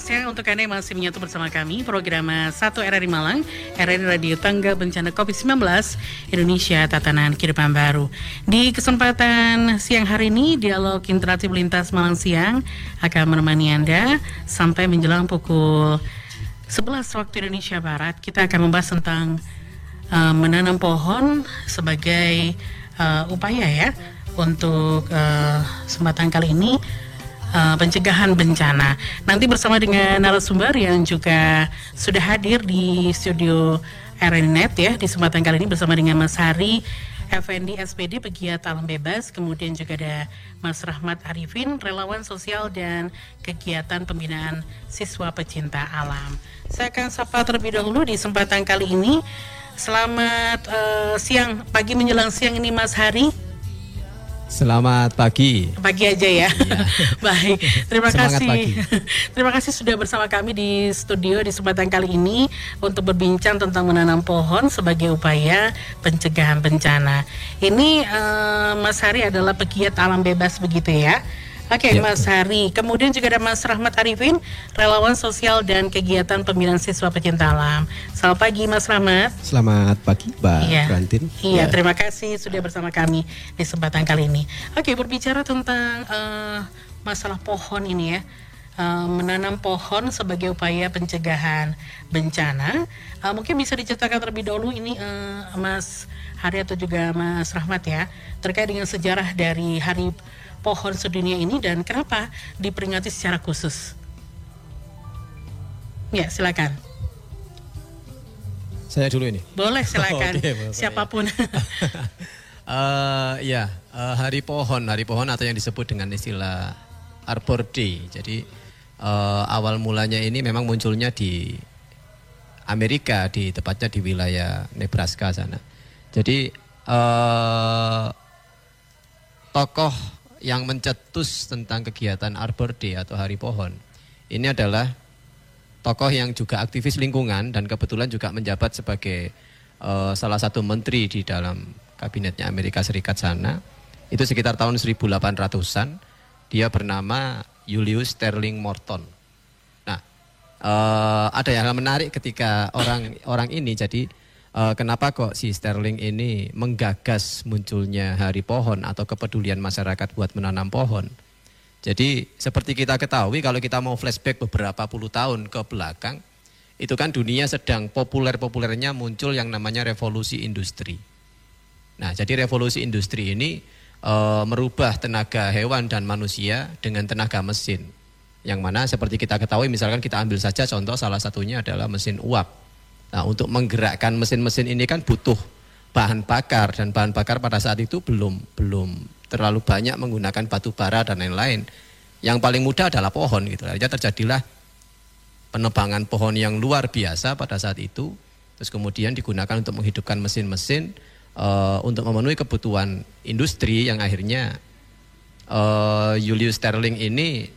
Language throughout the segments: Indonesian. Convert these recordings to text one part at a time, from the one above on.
Selamat siang untuk Anda yang masih menyatu bersama kami Program 1 RRI Malang RRI Radio Tangga Bencana COVID-19 Indonesia Tatanan Kehidupan Baru. Di kesempatan siang hari ini Dialog Interaktif Lintas Malang Siang Akan menemani Anda Sampai menjelang pukul 11 waktu Indonesia Barat. Kita akan membahas tentang uh, Menanam pohon sebagai uh, upaya ya Untuk uh, kesempatan kali ini uh, pencegahan bencana. Nanti bersama dengan narasumber yang juga sudah hadir di studio RNNet ya di kesempatan kali ini bersama dengan Mas Hari FND SPD pegiat alam bebas, kemudian juga ada Mas Rahmat Arifin, relawan sosial dan kegiatan pembinaan siswa pecinta alam. Saya akan sapa terlebih dahulu di kesempatan kali ini. Selamat uh, siang, pagi menjelang siang ini Mas Hari. Selamat pagi. Pagi aja ya. Iya. Baik. Terima Semangat kasih. Pagi. Terima kasih sudah bersama kami di studio di kesempatan kali ini untuk berbincang tentang menanam pohon sebagai upaya pencegahan bencana. Ini uh, Mas Hari adalah pegiat alam bebas begitu ya. Oke, okay, ya. Mas Hari. Kemudian juga ada Mas Rahmat Arifin, relawan sosial dan kegiatan pembinaan siswa pecinta alam. Selamat pagi, Mas Rahmat. Selamat pagi, Mbak iya. Rantin. Iya, ya. terima kasih sudah bersama kami di kesempatan kali ini. Oke, okay, berbicara tentang uh, masalah pohon ini ya. Uh, menanam pohon sebagai upaya pencegahan bencana. Uh, mungkin bisa diceritakan terlebih dahulu ini uh, Mas Hari atau juga Mas Rahmat ya terkait dengan sejarah dari Hari pohon sedunia ini dan kenapa diperingati secara khusus? Ya, silakan. Saya dulu ini. Boleh, silakan. Oh, okay, Siapa pun. uh, ya, uh, Hari Pohon, Hari Pohon atau yang disebut dengan istilah Arbor Day. Jadi uh, awal mulanya ini memang munculnya di Amerika, di tepatnya di wilayah Nebraska sana. Jadi uh, tokoh yang mencetus tentang kegiatan Arbor Day atau Hari Pohon ini adalah tokoh yang juga aktivis lingkungan dan kebetulan juga menjabat sebagai uh, salah satu menteri di dalam kabinetnya Amerika Serikat sana. Itu sekitar tahun 1800-an. Dia bernama Julius Sterling Morton. Nah, uh, ada yang menarik ketika orang orang ini jadi uh, kenapa kok si Sterling ini menggagas munculnya hari pohon atau kepedulian masyarakat buat menanam pohon. Jadi seperti kita ketahui kalau kita mau flashback beberapa puluh tahun ke belakang, itu kan dunia sedang populer-populernya muncul yang namanya revolusi industri. Nah, jadi revolusi industri ini e, merubah tenaga hewan dan manusia dengan tenaga mesin. Yang mana seperti kita ketahui misalkan kita ambil saja contoh salah satunya adalah mesin uap. Nah, untuk menggerakkan mesin-mesin ini kan butuh bahan bakar dan bahan bakar pada saat itu belum belum terlalu banyak menggunakan batu bara dan lain-lain. Yang paling mudah adalah pohon gitu. Akhirnya terjadilah penebangan pohon yang luar biasa pada saat itu. Terus kemudian digunakan untuk menghidupkan mesin-mesin uh, untuk memenuhi kebutuhan industri yang akhirnya uh, Julius Sterling ini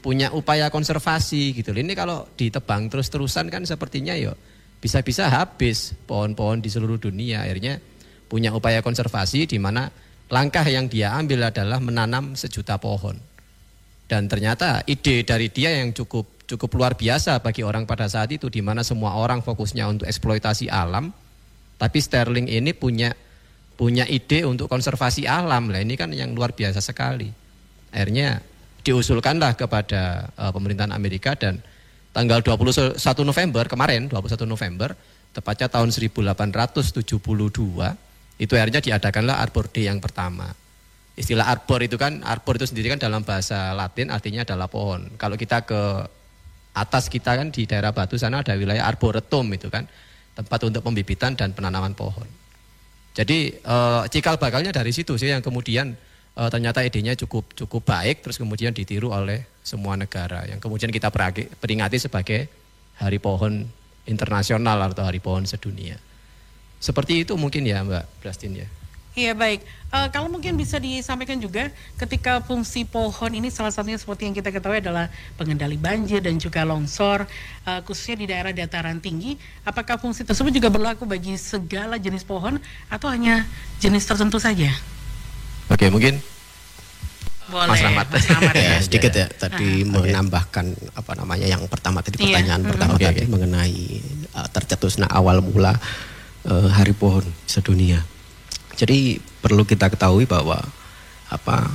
punya upaya konservasi gitu. Ini kalau ditebang terus-terusan kan sepertinya ya bisa-bisa habis pohon-pohon di seluruh dunia. Akhirnya punya upaya konservasi di mana langkah yang dia ambil adalah menanam sejuta pohon. Dan ternyata ide dari dia yang cukup cukup luar biasa bagi orang pada saat itu di mana semua orang fokusnya untuk eksploitasi alam, tapi Sterling ini punya punya ide untuk konservasi alam. Lah ini kan yang luar biasa sekali. Akhirnya diusulkanlah kepada uh, pemerintahan Amerika dan tanggal 21 November kemarin 21 November tepatnya tahun 1872 itu akhirnya diadakanlah Arbor Day yang pertama. Istilah arbor itu kan arbor itu sendiri kan dalam bahasa Latin artinya adalah pohon. Kalau kita ke atas kita kan di daerah Batu sana ada wilayah arboretum itu kan tempat untuk pembibitan dan penanaman pohon. Jadi e, cikal bakalnya dari situ sih yang kemudian e, ternyata idenya cukup cukup baik terus kemudian ditiru oleh semua negara yang kemudian kita peringati sebagai Hari Pohon Internasional atau Hari Pohon Sedunia. Seperti itu mungkin ya Mbak Brastin ya. Iya baik. Uh, kalau mungkin bisa disampaikan juga ketika fungsi pohon ini salah satunya seperti yang kita ketahui adalah pengendali banjir dan juga longsor uh, khususnya di daerah dataran tinggi. Apakah fungsi tersebut juga berlaku bagi segala jenis pohon atau hanya jenis tertentu saja? Oke mungkin Boleh, Mas Rahmat. Mas Rahmat ya, ya. sedikit ya tadi Oke. menambahkan apa namanya yang pertama tadi Iya. pertanyaan Hmm. pertama Oke, tadi mengenai uh, tercetusnya awal mula uh, hari pohon sedunia. Jadi perlu kita ketahui bahwa apa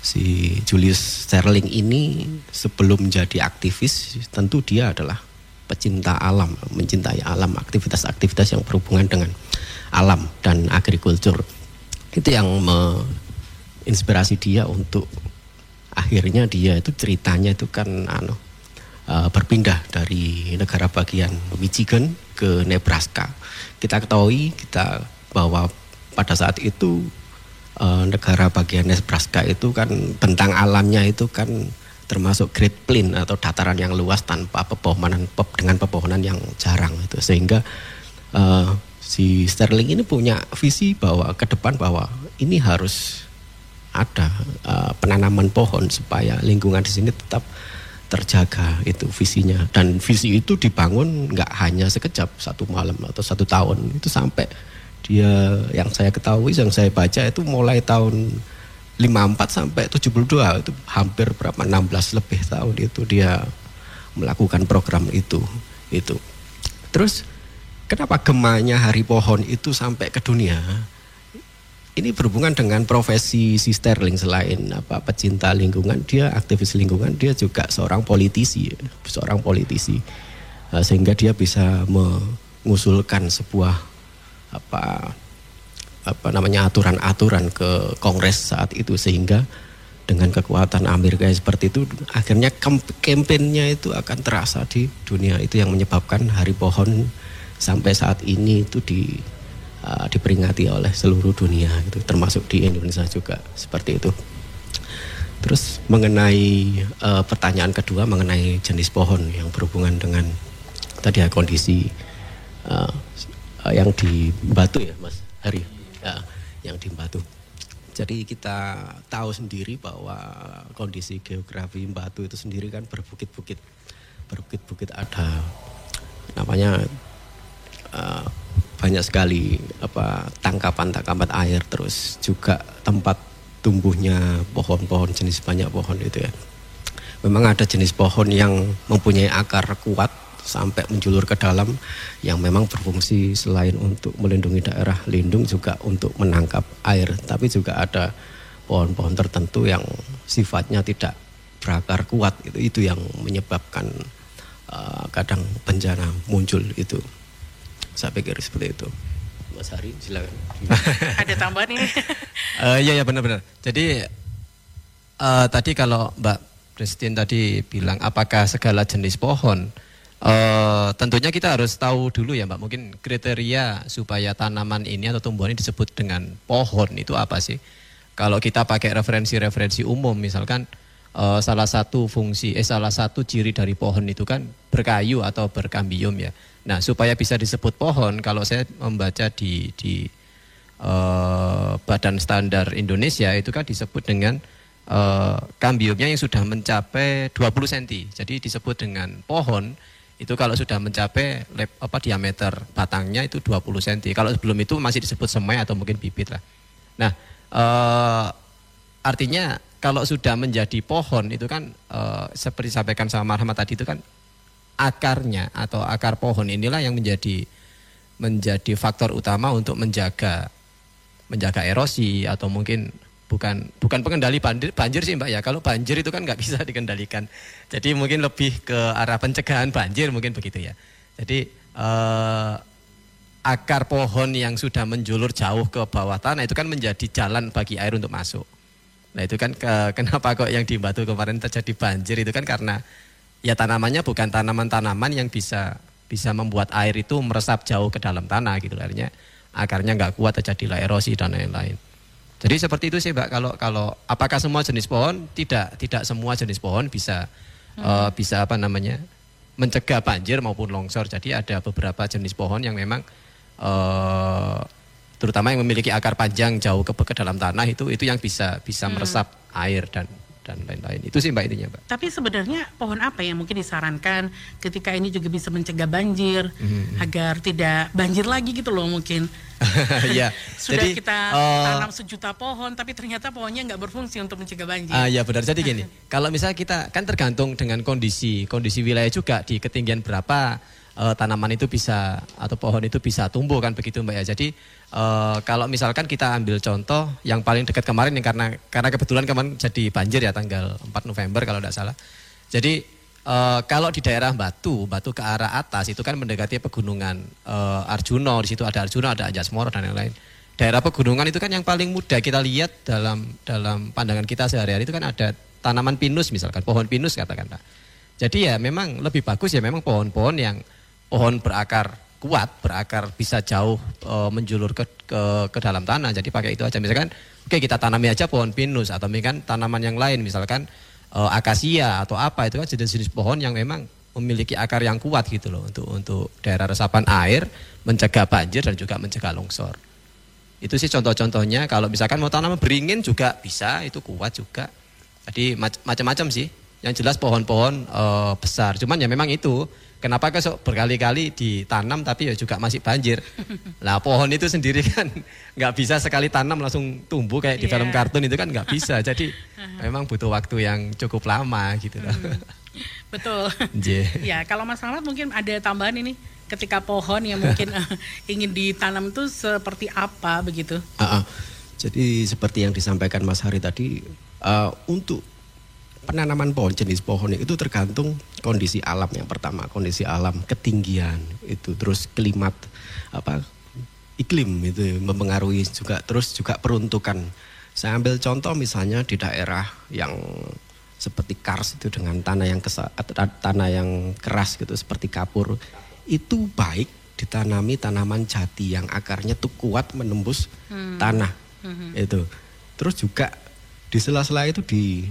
si Julius Sterling ini sebelum menjadi aktivis tentu dia adalah pecinta alam, mencintai alam, aktivitas-aktivitas yang berhubungan dengan alam dan agrikultur. Itu yang menginspirasi dia untuk akhirnya dia itu ceritanya itu kan anu uh, berpindah dari negara bagian Michigan ke Nebraska. Kita ketahui kita bahwa pada saat itu uh, negara bagian Nebraska itu kan bentang alamnya itu kan termasuk Great Plain atau dataran yang luas tanpa pepohonan pep- dengan pepohonan yang jarang itu sehingga uh, si Sterling ini punya visi bahwa ke depan bahwa ini harus ada uh, penanaman pohon supaya lingkungan di sini tetap terjaga itu visinya. Dan visi itu dibangun nggak hanya sekejap satu malam atau satu tahun. Itu sampai dia yang saya ketahui yang saya baca itu mulai tahun 54 sampai 72 itu hampir berapa 16 lebih tahun itu dia melakukan program itu itu. Terus kenapa gemanya hari pohon itu sampai ke dunia? Ini berhubungan dengan profesi si Sterling selain apa pecinta lingkungan. Dia aktivis lingkungan dia juga seorang politisi seorang politisi. Eh, sehingga dia bisa mengusulkan sebuah apa apa namanya aturan-aturan ke Kongres saat itu. Sehingga dengan kekuatan Amerika seperti itu akhirnya kampanyenya itu akan terasa di dunia. Itu yang menyebabkan hari pohon sampai saat ini itu di uh, diperingati oleh seluruh dunia gitu termasuk di Indonesia juga seperti itu. Terus mengenai uh, pertanyaan kedua mengenai jenis pohon yang berhubungan dengan tadi ya kondisi uh, uh, yang di Batu ya Mas Hari ya, yang di Batu. Jadi kita tahu sendiri bahwa kondisi geografi Batu itu sendiri kan berbukit-bukit, berbukit-bukit ada namanya uh, banyak sekali apa tangkapan-tangkapan air terus juga tempat tumbuhnya pohon-pohon jenis banyak pohon itu ya. Memang ada jenis pohon yang mempunyai akar kuat sampai menjulur ke dalam yang memang berfungsi selain untuk melindungi daerah lindung juga untuk menangkap air tapi juga ada pohon-pohon tertentu yang sifatnya tidak berakar kuat itu itu yang menyebabkan uh, kadang bencana muncul itu saya pikir seperti itu Mas Hari silakan Ada tambahan ini. Eh, Iya ya benar-benar. Jadi eh, tadi kalau Mbak Presiden tadi bilang apakah segala jenis pohon, eh, tentunya kita harus tahu dulu ya Mbak. Mungkin kriteria supaya tanaman ini atau tumbuhan ini disebut dengan pohon itu apa sih? Kalau kita pakai referensi-referensi umum, misalkan eh, salah satu fungsi, eh salah satu ciri dari pohon itu kan berkayu atau berkambium ya. Nah supaya bisa disebut pohon, kalau saya membaca di di eh, Badan Standar Indonesia itu kan disebut dengan eh, kambiumnya yang sudah mencapai 20 cm. Jadi disebut dengan pohon itu kalau sudah mencapai lep, apa diameter batangnya itu 20 cm. Kalau sebelum itu masih disebut semai atau mungkin bibit lah. Nah, eh, artinya kalau sudah menjadi pohon itu kan eh, seperti disampaikan sama Marhamat tadi itu kan akarnya atau akar pohon inilah yang menjadi menjadi faktor utama untuk menjaga menjaga erosi atau mungkin bukan bukan pengendali banjir, banjir sih mbak ya. Kalau banjir itu kan nggak bisa dikendalikan. Jadi mungkin lebih ke arah pencegahan banjir mungkin begitu ya. Jadi eh, akar pohon yang sudah menjulur jauh ke bawah tanah itu kan menjadi jalan bagi air untuk masuk nah itu kan ke- kenapa kok yang di Batu kemarin terjadi banjir itu kan karena ya tanamannya bukan tanaman-tanaman yang bisa bisa membuat air itu meresap jauh ke dalam tanah gitu artinya akarnya nggak kuat terjadilah erosi dan lain-lain. Jadi seperti itu sih Mbak kalau kalau apakah semua jenis pohon tidak tidak semua jenis pohon bisa eh, bisa apa namanya mencegah banjir maupun longsor. Jadi ada beberapa jenis pohon yang memang eh, terutama yang memiliki akar panjang jauh ke, ke dalam tanah itu itu yang bisa bisa meresap air dan dan lain-lain. Itu sih Mbak intinya, Mbak. Tapi sebenarnya pohon apa yang mungkin disarankan ketika ini juga bisa mencegah banjir hmm. agar tidak banjir lagi gitu loh mungkin. ya. Sudah Jadi, kita uh, tanam sejuta pohon tapi ternyata pohonnya nggak berfungsi untuk mencegah banjir. Ah ya benar. Jadi gini, kalau misalnya kita kan tergantung dengan kondisi kondisi wilayah juga di ketinggian berapa uh, tanaman itu bisa atau pohon itu bisa tumbuh kan begitu Mbak ya. Jadi uh, kalau misalkan kita ambil contoh yang paling dekat kemarin yang karena karena kebetulan kemarin jadi banjir ya tanggal 4 November kalau tidak salah. Jadi uh, kalau di daerah Batu, Batu ke arah atas itu kan mendekati pegunungan uh, Arjuno, di situ ada Arjuno, ada Anjasmoro dan yang lain. Daerah pegunungan itu kan yang paling mudah kita lihat dalam dalam pandangan kita sehari-hari itu kan ada tanaman pinus misalkan, pohon pinus katakanlah. Jadi ya memang lebih bagus ya memang pohon-pohon yang pohon berakar kuat, berakar bisa jauh e, menjulur ke, ke ke dalam tanah. Jadi pakai itu aja. Misalkan, oke kita tanami aja pohon pinus atau misalkan tanaman yang lain, misalkan e, akasia atau apa itu kan jenis-jenis pohon yang memang memiliki akar yang kuat gitu loh untuk untuk daerah resapan air, mencegah banjir dan juga mencegah longsor. Itu sih contoh-contohnya. Kalau misalkan mau tanam beringin juga bisa, itu kuat juga. Jadi macam-macam sih. Yang jelas pohon-pohon e, besar. Cuman ya memang itu Kenapa kok berkali-kali ditanam tapi ya juga masih banjir. Nah pohon itu sendiri kan nggak bisa sekali tanam langsung tumbuh kayak di yeah. film kartun itu kan nggak bisa. Jadi memang butuh waktu yang cukup lama gitu loh. Hmm. Betul. ya kalau Mas Rahmat mungkin ada tambahan ini ketika pohon yang mungkin uh, ingin ditanam itu seperti apa begitu? Uh, uh. Jadi seperti yang disampaikan Mas Hari tadi uh, untuk penanaman pohon jenis pohon itu tergantung kondisi alam yang pertama kondisi alam ketinggian itu terus klimat apa iklim itu mempengaruhi juga terus juga peruntukan saya ambil contoh misalnya di daerah yang seperti kars itu dengan tanah yang kesa, tanah yang keras gitu seperti kapur itu baik ditanami tanaman jati yang akarnya tuh kuat menembus hmm. tanah hmm. itu terus juga di sela-sela itu di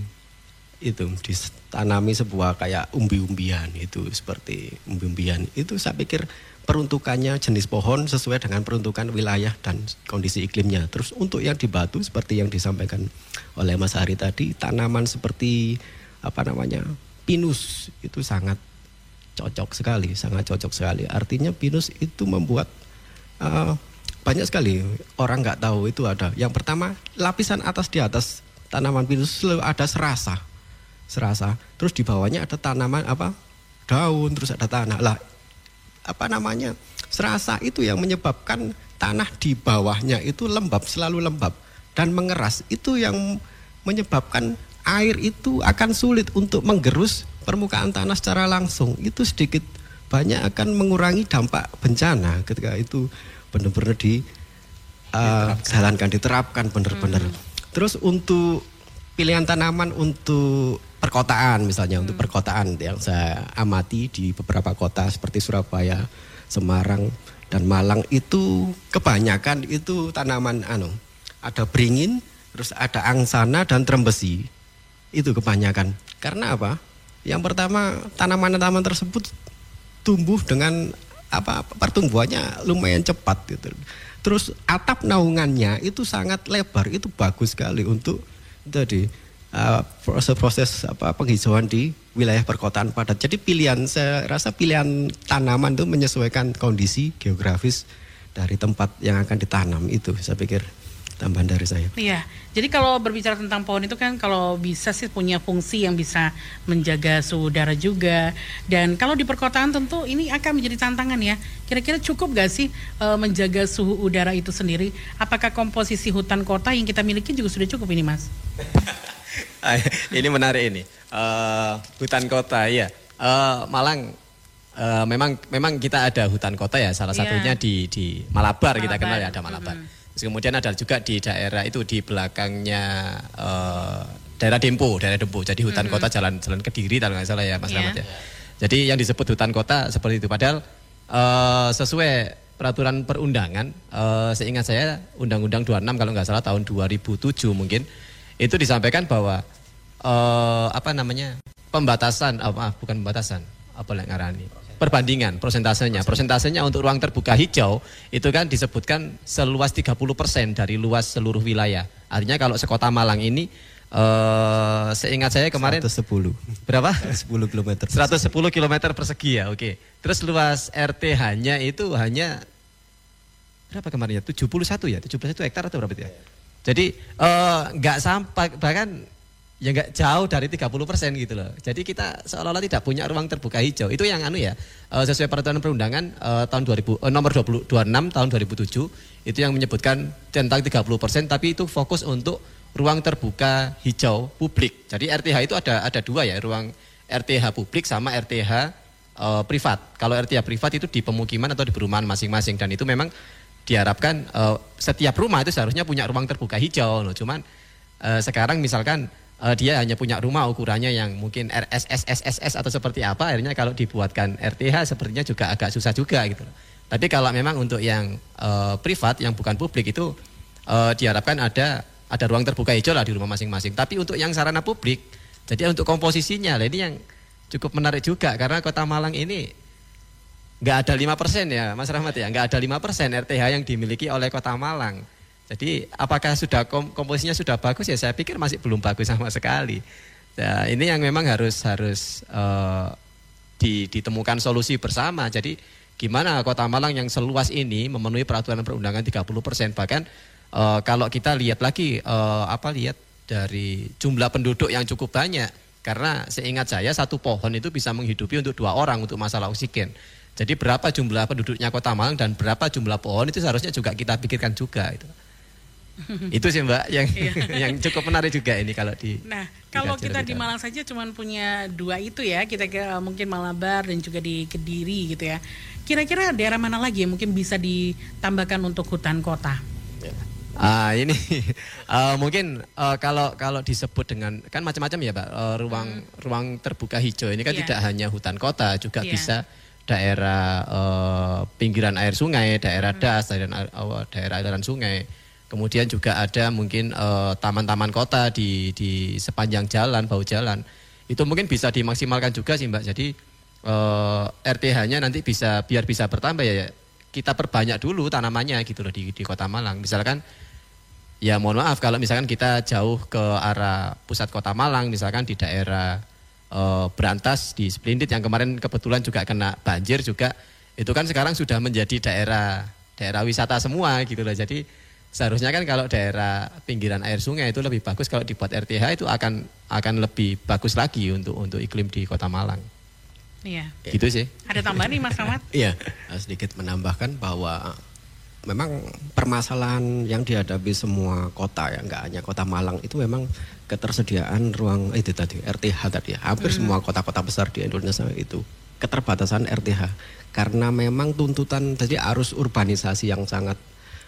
itu ditanami sebuah kayak umbi-umbian itu seperti umbi-umbian itu saya pikir peruntukannya jenis pohon sesuai dengan peruntukan wilayah dan kondisi iklimnya. Terus untuk yang di batu seperti yang disampaikan oleh Mas Hari tadi, tanaman seperti apa namanya pinus itu sangat cocok sekali, sangat cocok sekali. Artinya pinus itu membuat uh, banyak sekali orang nggak tahu itu ada. Yang pertama lapisan atas di atas tanaman pinus selalu ada serasa serasa. Terus di bawahnya ada tanaman apa? Daun, terus ada tanah. Lah apa namanya? Serasa itu yang menyebabkan tanah di bawahnya itu lembab, selalu lembab dan mengeras. Itu yang menyebabkan air itu akan sulit untuk menggerus permukaan tanah secara langsung. Itu sedikit banyak akan mengurangi dampak bencana ketika itu benar-benar di uh, diterapkan. jalankan diterapkan benar-benar. Hmm. Terus untuk pilihan tanaman untuk perkotaan misalnya hmm. untuk perkotaan yang saya amati di beberapa kota seperti Surabaya, Semarang dan Malang itu kebanyakan itu tanaman anu ada beringin, terus ada angsana dan trembesi. Itu kebanyakan. Karena apa? Yang pertama tanaman-tanaman tersebut tumbuh dengan apa pertumbuhannya lumayan cepat gitu. Terus atap naungannya itu sangat lebar, itu bagus sekali untuk tadi Eh, proses-proses uh, apa penghijauan di wilayah perkotaan padat. Jadi pilihan saya rasa pilihan tanaman itu menyesuaikan kondisi geografis dari tempat yang akan ditanam itu saya pikir tambahan dari saya. Iya. Jadi kalau berbicara tentang pohon itu kan kalau bisa sih punya fungsi yang bisa menjaga suhu udara juga. Dan kalau di perkotaan tentu ini akan menjadi tantangan ya. Kira-kira cukup gak sih e, menjaga suhu udara itu sendiri? Apakah komposisi hutan kota yang kita miliki juga sudah cukup ini, Mas? ini menarik ini. Uh, hutan kota ya. Uh, Malang uh, memang memang kita ada hutan kota ya. Salah yeah. satunya di di Malabar, Malabar kita kenal ya ada Malabar. Mm -hmm. Terus kemudian ada juga di daerah itu di belakangnya uh, daerah Dempo, daerah Dempo. Jadi hutan mm -hmm. kota jalan jalan Kediri kalau nggak salah ya Mas yeah. Rahmat ya. Jadi yang disebut hutan kota seperti itu. Padahal uh, sesuai peraturan perundangan, uh, seingat saya Undang-Undang 26 kalau nggak salah tahun 2007 mungkin itu disampaikan bahwa uh, apa namanya pembatasan, oh, maaf bukan pembatasan, apa yang ngarani perbandingan prosentasenya. Prosentasenya untuk ruang terbuka hijau itu kan disebutkan seluas 30% dari luas seluruh wilayah. Artinya kalau sekota Malang ini Uh, seingat saya kemarin 110. Berapa? 10 km. 110 km persegi ya, oke. Terus luas RTH-nya itu hanya berapa kemarin ya? 71 ya? 71 hektar atau berapa itu ya? Jadi eh, nggak uh, sampai bahkan ya nggak jauh dari 30 persen gitu loh. Jadi kita seolah-olah tidak punya ruang terbuka hijau. Itu yang anu ya uh, sesuai peraturan perundangan uh, tahun 2000 uh, nomor 20, 26 tahun 2007 itu yang menyebutkan tentang 30 persen tapi itu fokus untuk ruang terbuka hijau publik. Jadi RTH itu ada ada dua ya, ruang RTH publik sama RTH eh, privat. Kalau RTH privat itu di pemukiman atau di perumahan masing-masing dan itu memang diharapkan uh, setiap rumah itu seharusnya punya ruang terbuka hijau loh. Cuman uh, sekarang misalkan uh, dia hanya punya rumah ukurannya yang mungkin RSS SSS atau seperti apa akhirnya kalau dibuatkan RTH sepertinya juga agak susah juga gitu. Tapi kalau memang untuk yang uh, privat yang bukan publik itu uh, diharapkan ada ada ruang terbuka hijau lah di rumah masing-masing. Tapi untuk yang sarana publik, jadi untuk komposisinya, lah ini yang cukup menarik juga karena Kota Malang ini nggak ada lima persen ya, Mas Rahmat ya, nggak ada lima persen RTH yang dimiliki oleh Kota Malang. Jadi apakah sudah kom komposisinya sudah bagus ya? Saya pikir masih belum bagus sama sekali. Nah, ini yang memang harus harus uh, ditemukan solusi bersama. Jadi gimana Kota Malang yang seluas ini memenuhi peraturan perundangan 30 persen bahkan uh, kalau kita lihat lagi uh, apa lihat dari jumlah penduduk yang cukup banyak karena seingat saya satu pohon itu bisa menghidupi untuk dua orang untuk masalah oksigen. Jadi berapa jumlah penduduknya Kota Malang dan berapa jumlah pohon itu seharusnya juga kita pikirkan juga itu. itu sih Mbak yang iya. yang cukup menarik juga ini kalau di Nah, kalau kita di Malang saja cuma punya dua itu ya, kita kira mungkin Malabar dan juga di Kediri gitu ya. Kira-kira daerah mana lagi yang mungkin bisa ditambahkan untuk hutan kota? Ah ini uh, mungkin uh, kalau kalau disebut dengan kan macam-macam ya pak uh, ruang hmm. ruang terbuka hijau ini kan yeah. tidak hanya hutan kota juga yeah. bisa daerah uh, pinggiran air sungai daerah hmm. das daerah uh, daerah aliran sungai. Kemudian juga ada mungkin taman-taman uh, kota di di sepanjang jalan bau jalan. Itu mungkin bisa dimaksimalkan juga sih mbak. Jadi uh, RTH-nya nanti bisa biar bisa bertambah ya. Kita perbanyak dulu tanamannya gitu loh di di kota Malang. Misalkan ya mohon maaf kalau misalkan kita jauh ke arah pusat kota Malang misalkan di daerah e, Berantas di Splendid yang kemarin kebetulan juga kena banjir juga itu kan sekarang sudah menjadi daerah daerah wisata semua gitu loh jadi seharusnya kan kalau daerah pinggiran air sungai itu lebih bagus kalau dibuat RTH itu akan akan lebih bagus lagi untuk untuk iklim di kota Malang. Iya. Gitu sih. Ada tambahan nih Mas Ahmad? Iya, sedikit menambahkan bahwa memang permasalahan yang dihadapi semua kota ya nggak hanya kota Malang itu memang ketersediaan ruang itu tadi RTH tadi ya. hampir hmm. semua kota-kota besar di Indonesia itu keterbatasan RTH karena memang tuntutan jadi arus urbanisasi yang sangat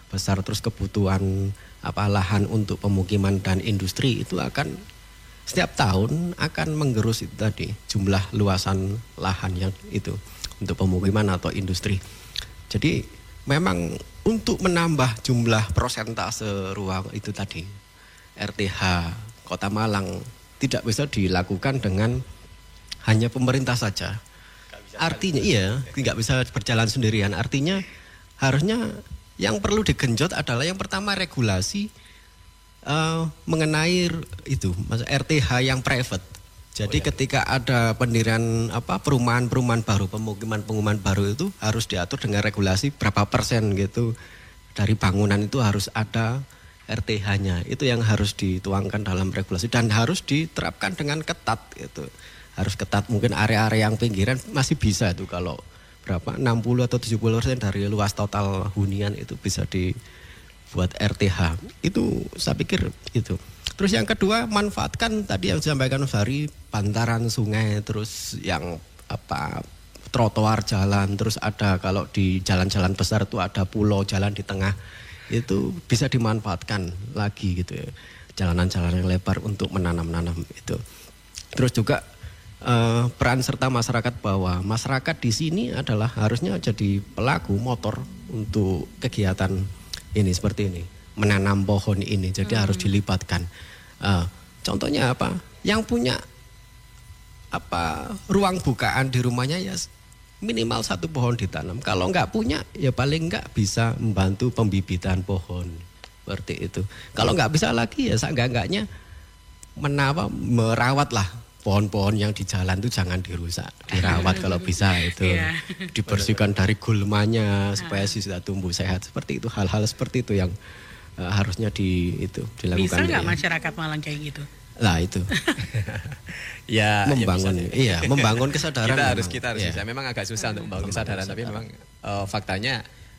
besar terus kebutuhan apa lahan untuk pemukiman dan industri itu akan setiap tahun akan menggerus itu tadi jumlah luasan lahan yang itu untuk pemukiman atau industri jadi memang untuk menambah jumlah persentase ruang itu tadi RTH Kota Malang tidak bisa dilakukan dengan hanya pemerintah saja. Artinya iya, tidak bisa berjalan sendirian. Artinya harusnya yang perlu digenjot adalah yang pertama regulasi uh, mengenai itu RTH yang private jadi oh, ya. ketika ada pendirian apa perumahan-perumahan baru, pemukiman-pemukiman baru itu harus diatur dengan regulasi berapa persen gitu dari bangunan itu harus ada RTH-nya. Itu yang harus dituangkan dalam regulasi dan harus diterapkan dengan ketat gitu. Harus ketat mungkin area-area yang pinggiran masih bisa itu kalau berapa 60 atau 70 persen dari luas total hunian itu bisa dibuat RTH. Itu saya pikir itu. Terus yang kedua manfaatkan tadi yang disampaikan Mas Hari bantaran sungai terus yang apa trotoar jalan terus ada kalau di jalan-jalan besar itu ada pulau jalan di tengah itu bisa dimanfaatkan lagi gitu ya. Jalanan-jalanan yang lebar untuk menanam-nanam itu. Terus juga eh, peran serta masyarakat bahwa masyarakat di sini adalah harusnya jadi pelaku motor untuk kegiatan ini seperti ini menanam pohon ini jadi hmm. harus dilibatkan Uh, contohnya apa? Yang punya apa ruang bukaan di rumahnya ya minimal satu pohon ditanam. Kalau nggak punya ya paling nggak bisa membantu pembibitan pohon seperti itu. Kalau nggak bisa lagi ya nggak nggaknya menapa merawat lah pohon-pohon yang di jalan itu jangan dirusak, dirawat kalau bisa itu Iya. dibersihkan dari gulmanya supaya sisa tumbuh sehat. Seperti itu hal-hal seperti itu yang eh, harusnya di itu Bisa dilakukan. nggak ya. masyarakat Malang kayak gitu? Lah itu ya, ya membangun bisa. iya, membangun kesadaran. kita harus memang. kita harus bisa. Memang agak susah untuk membangun Membangun kesadaran, tapi kesadaran. memang eh, faktanya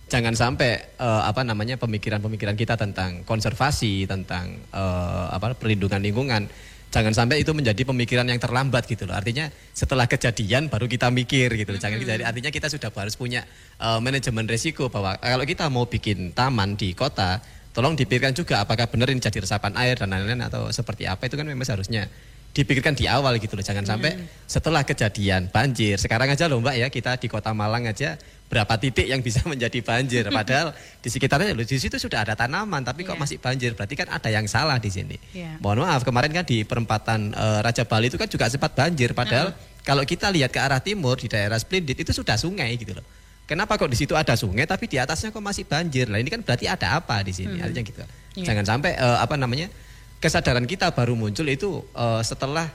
jangan sampai eh, apa namanya pemikiran-pemikiran kita tentang konservasi, tentang eh, apa perlindungan lingkungan, jangan sampai itu menjadi pemikiran yang terlambat gitu loh. Artinya setelah kejadian baru kita mikir gitu loh. Jangan jadi artinya kita sudah harus punya eh, manajemen resiko bahwa kalau kita mau bikin taman di kota, tolong dipikirkan juga apakah benar ini jadi resapan air dan lain-lain atau seperti apa. Itu kan memang seharusnya dipikirkan di awal gitu loh. Jangan sampai setelah kejadian banjir. Sekarang aja loh mbak ya kita di kota Malang aja berapa titik yang bisa menjadi banjir. Padahal di sekitarnya loh di situ sudah ada tanaman tapi kok Iya. masih banjir? Berarti kan ada yang salah di sini. Iya. mohon maaf kemarin kan di perempatan eh, Raja Bali itu kan juga sempat banjir. Padahal kalau kita lihat ke arah timur di daerah Splendid itu sudah sungai gitu loh Kenapa kok di situ ada sungai tapi di atasnya kok masih banjir? Lah ini kan berarti ada apa di sini? Artinya gitu. Iya. Jangan sampai eh, apa namanya kesadaran kita baru muncul itu eh, setelah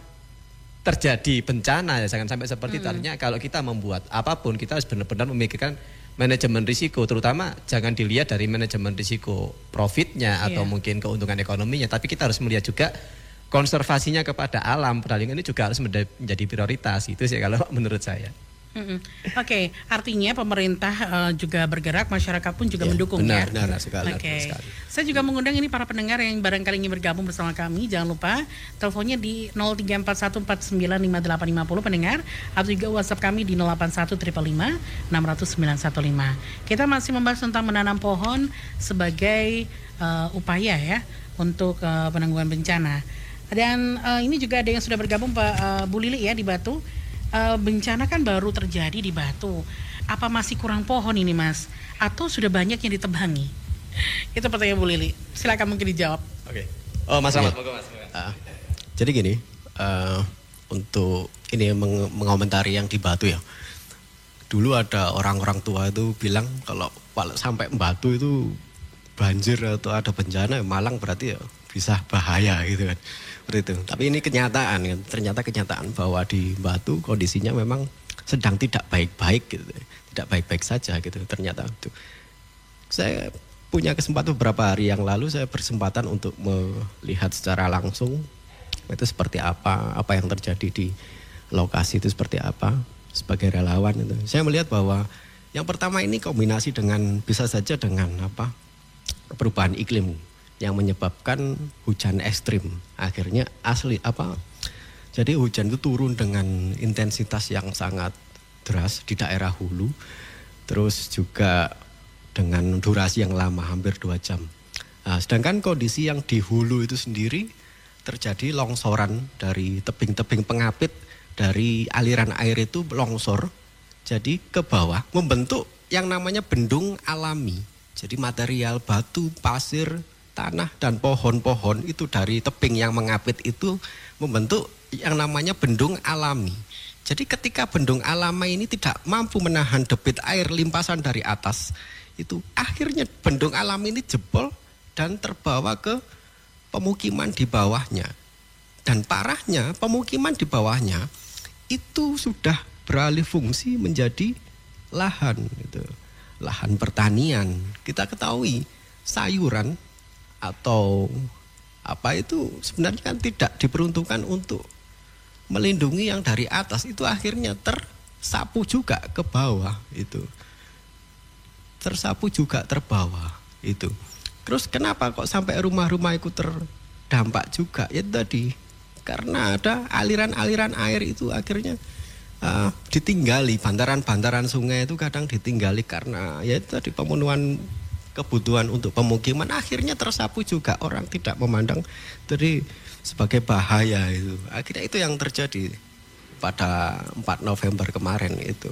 terjadi bencana ya jangan sampai seperti itu artinya kalau kita membuat apa pun kita harus benar-benar memikirkan manajemen risiko terutama jangan dilihat dari manajemen risiko profitnya atau Iya. mungkin keuntungan ekonominya tapi kita harus melihat juga konservasinya kepada alam perdagangan ini juga harus menjadi prioritas itu sih kalau menurut saya Mm-mm. Oke, artinya pemerintah eh, juga bergerak, masyarakat pun juga Ya, mendukung benar, ya. benar sekali, Oke, benar sekali. saya juga mengundang ini para pendengar yang barangkali ingin bergabung bersama kami. Jangan lupa teleponnya di 0341495850 pendengar atau juga WhatsApp kami di 081355 Kita masih membahas tentang menanam pohon sebagai eh, upaya ya untuk eh, penanggulangan bencana. Dan eh, ini juga ada yang sudah bergabung Pak eh, Bu Lili ya di Batu. Eh, bencana kan baru terjadi di Batu. Apa masih kurang pohon ini Mas? Atau sudah banyak yang ditebangi? Itu pertanyaan Bu Lili. Silakan mungkin dijawab. oke oh Mas Rahmat monggo Mas Ah, jadi gini, eh, untuk ini meng- mengomentari yang di Batu ya. Dulu ada orang-orang tua itu bilang kalau kalau sampai Batu itu banjir atau ada bencana Malang berarti ya bisa bahaya gitu kan. Seperti. Tapi ini kenyataan kan. Ternyata kenyataan bahwa di Batu kondisinya memang sedang tidak baik-baik gitu. Tidak baik-baik saja gitu ternyata itu. Saya punya kesempatan beberapa hari yang lalu saya berkesempatan untuk melihat secara langsung itu seperti apa, apa yang terjadi di lokasi itu seperti apa sebagai relawan itu. Saya melihat bahwa yang pertama ini kombinasi dengan bisa saja dengan apa perubahan iklim yang menyebabkan hujan ekstrim. Akhirnya asli apa? Jadi hujan itu turun dengan intensitas yang sangat deras di daerah hulu. Terus juga dengan durasi yang lama hampir dua jam. Nah, sedangkan kondisi yang di hulu itu sendiri terjadi longsoran dari tebing-tebing pengapit dari aliran air itu longsor jadi ke bawah membentuk yang namanya bendung alami. Jadi material batu, pasir, tanah dan pohon-pohon itu dari tebing yang mengapit itu membentuk yang namanya bendung alami. Jadi ketika bendung alami ini tidak mampu menahan debit air limpasan dari atas, itu akhirnya bendung alami ini jebol dan terbawa ke pemukiman di bawahnya. Dan parahnya pemukiman di bawahnya itu sudah beralih fungsi menjadi lahan gitu. Lahan pertanian. Kita ketahui sayuran atau apa itu sebenarnya kan tidak diperuntukkan untuk melindungi yang dari atas itu akhirnya tersapu juga ke bawah itu. Tersapu juga terbawa itu. Terus kenapa kok sampai rumah-rumah itu terdampak juga? Ya tadi karena ada aliran-aliran air itu akhirnya uh, ditinggali bantaran-bantaran sungai itu kadang ditinggali karena ya itu tadi pemenuhan kebutuhan untuk pemukiman akhirnya tersapu juga orang tidak memandang jadi sebagai bahaya itu akhirnya itu yang terjadi pada 4 November kemarin itu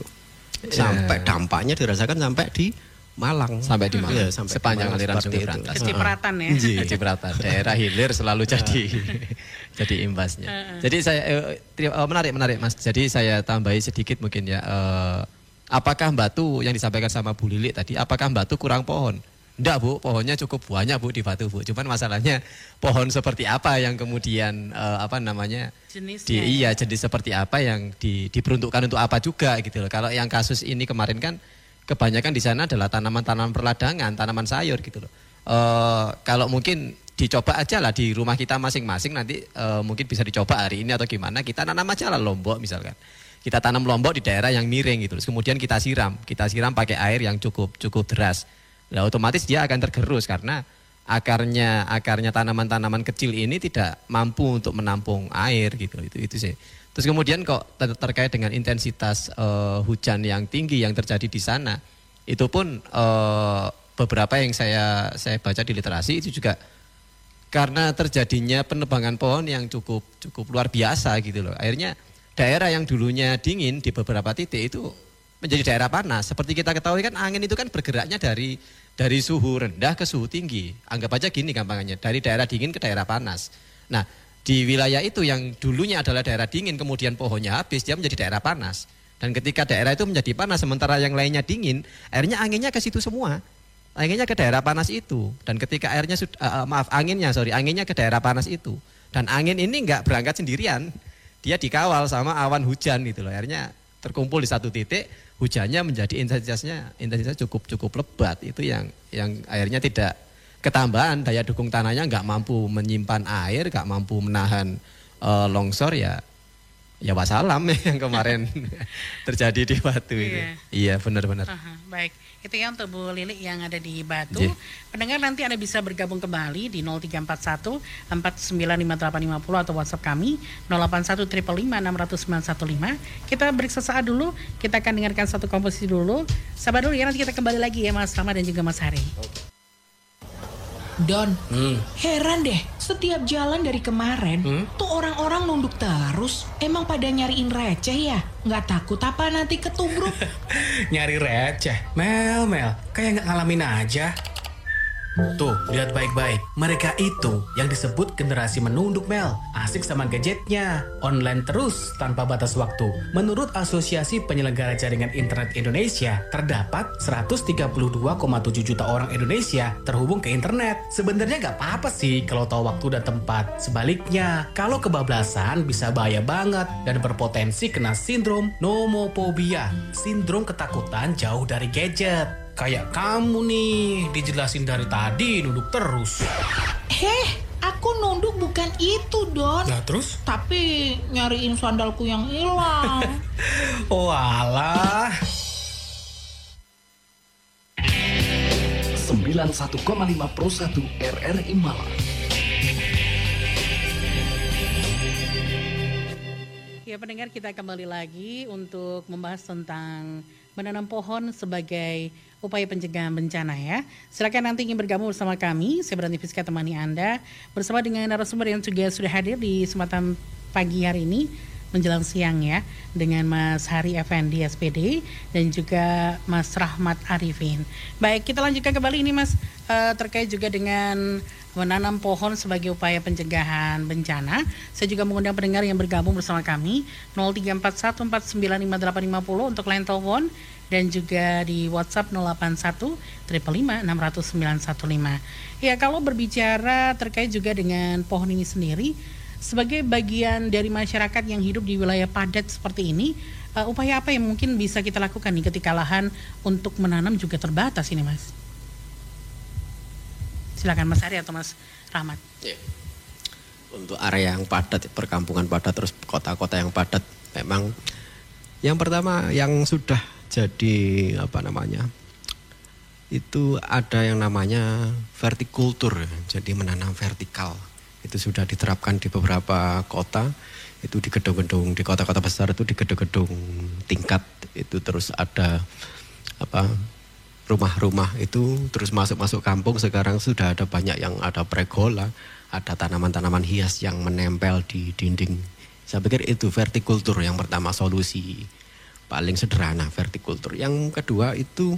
sampai dampaknya dirasakan sampai di Malang sampai di Malang Iya, sampai di sepanjang Malang aliran Sungai itu. Berantas. Kecipratan ya. Iya, Cipratan. Daerah hilir selalu jadi jadi imbasnya. Jadi saya eh, eh, menarik menarik Mas. Jadi saya tambahi sedikit mungkin ya. eh, apakah Batu yang disampaikan sama Bu Lili tadi? Apakah Batu kurang pohon? Enggak bu, pohonnya cukup banyak bu di Batu bu. Cuman masalahnya pohon seperti apa yang kemudian uh, apa namanya Jenisnya di, ya. iya jenis seperti apa yang di, diperuntukkan untuk apa juga gitu loh. Kalau yang kasus ini kemarin kan kebanyakan di sana adalah tanaman-tanaman perladangan, tanaman sayur gitu loh. Uh, kalau mungkin dicoba aja lah di rumah kita masing-masing nanti uh, mungkin bisa dicoba hari ini atau gimana kita tanam aja lah lombok misalkan kita tanam lombok di daerah yang miring gitu. Terus kemudian kita siram, kita siram pakai air yang cukup cukup deras. Nah, otomatis dia akan tergerus karena akarnya akarnya tanaman-tanaman kecil ini tidak mampu untuk menampung air gitu. Itu itu sih. Terus kemudian kok ter terkait dengan intensitas uh, hujan yang tinggi yang terjadi di sana, itu pun uh, beberapa yang saya saya baca di literasi itu juga karena terjadinya penebangan pohon yang cukup cukup luar biasa gitu loh. Akhirnya daerah yang dulunya dingin di beberapa titik itu menjadi daerah panas. Seperti kita ketahui kan angin itu kan bergeraknya dari dari suhu rendah ke suhu tinggi. Anggap aja gini gampangannya, dari daerah dingin ke daerah panas. Nah, di wilayah itu yang dulunya adalah daerah dingin, kemudian pohonnya habis, dia menjadi daerah panas. Dan ketika daerah itu menjadi panas, sementara yang lainnya dingin, airnya anginnya ke situ semua. Anginnya ke daerah panas itu. Dan ketika airnya, uh, maaf, anginnya, sorry, anginnya ke daerah panas itu. Dan angin ini nggak berangkat sendirian, dia dikawal sama awan hujan gitu loh. Akhirnya terkumpul di satu titik, hujannya menjadi intensitasnya intensitas cukup cukup lebat. Itu yang yang akhirnya tidak ketambahan daya dukung tanahnya nggak mampu menyimpan air, nggak mampu menahan uh, longsor ya ya wassalam yang kemarin terjadi di Batu Iya. itu. Iya benar-benar. Aha, baik, itu ya untuk Bu Lili yang ada di Batu. Iya. Pendengar nanti Anda bisa bergabung kembali di 0341 495850 atau WhatsApp kami 081 600 Kita break sesaat dulu, kita akan dengarkan satu komposisi dulu. Sabar dulu ya, nanti kita kembali lagi ya Mas Rama dan juga Mas Hari. Don, heran deh. Setiap jalan dari kemarin, tuh orang-orang nunduk terus. Emang pada nyariin receh ya? Nggak takut apa nanti ketubruk? Nyari receh. Mel, Mel, kayak nggak ngalamin aja. Tuh, lihat baik-baik. Mereka itu yang disebut generasi menunduk Mel. Asik sama gadgetnya. Online terus tanpa batas waktu. Menurut Asosiasi Penyelenggara Jaringan Internet Indonesia, terdapat 132,7 juta orang Indonesia terhubung ke internet. Sebenarnya nggak apa-apa sih kalau tahu waktu dan tempat. Sebaliknya, kalau kebablasan bisa bahaya banget dan berpotensi kena sindrom nomophobia. Sindrom ketakutan jauh dari gadget. Kayak kamu nih, dijelasin dari tadi nunduk terus. Heh, aku nunduk bukan itu, Don. Nah terus? Tapi nyariin sandalku yang hilang. Oh alah. 91,5 Pro 1 RRI Malang. Ya pendengar kita kembali lagi untuk membahas tentang menanam pohon sebagai upaya pencegahan bencana ya. Silakan nanti ingin bergabung bersama kami, saya Berani Fiska temani Anda bersama dengan narasumber yang juga sudah hadir di kesempatan pagi hari ini menjelang siang ya dengan Mas Hari Effendi SPD dan juga Mas Rahmat Arifin. Baik, kita lanjutkan kembali ini Mas eh, terkait juga dengan menanam pohon sebagai upaya pencegahan bencana. Saya juga mengundang pendengar yang bergabung bersama kami 0341495850 untuk line telepon dan juga di WhatsApp 081 600 Ya, kalau berbicara terkait juga dengan pohon ini sendiri sebagai bagian dari masyarakat yang hidup di wilayah padat seperti ini, uh, upaya apa yang mungkin bisa kita lakukan nih ketika lahan untuk menanam juga terbatas ini, Mas? Silakan Mas Ari atau Mas Rahmat. Ya. Untuk area yang padat, perkampungan padat, terus kota-kota yang padat, memang yang pertama yang sudah jadi apa namanya itu ada yang namanya vertikultur, jadi menanam vertikal. Itu sudah diterapkan di beberapa kota, itu di gedung-gedung di kota-kota besar itu di gedung-gedung tingkat itu terus ada apa rumah-rumah itu terus masuk-masuk kampung sekarang sudah ada banyak yang ada pregola, ada tanaman-tanaman hias yang menempel di dinding. Saya pikir itu vertikultur yang pertama solusi paling sederhana vertikultur. Yang kedua itu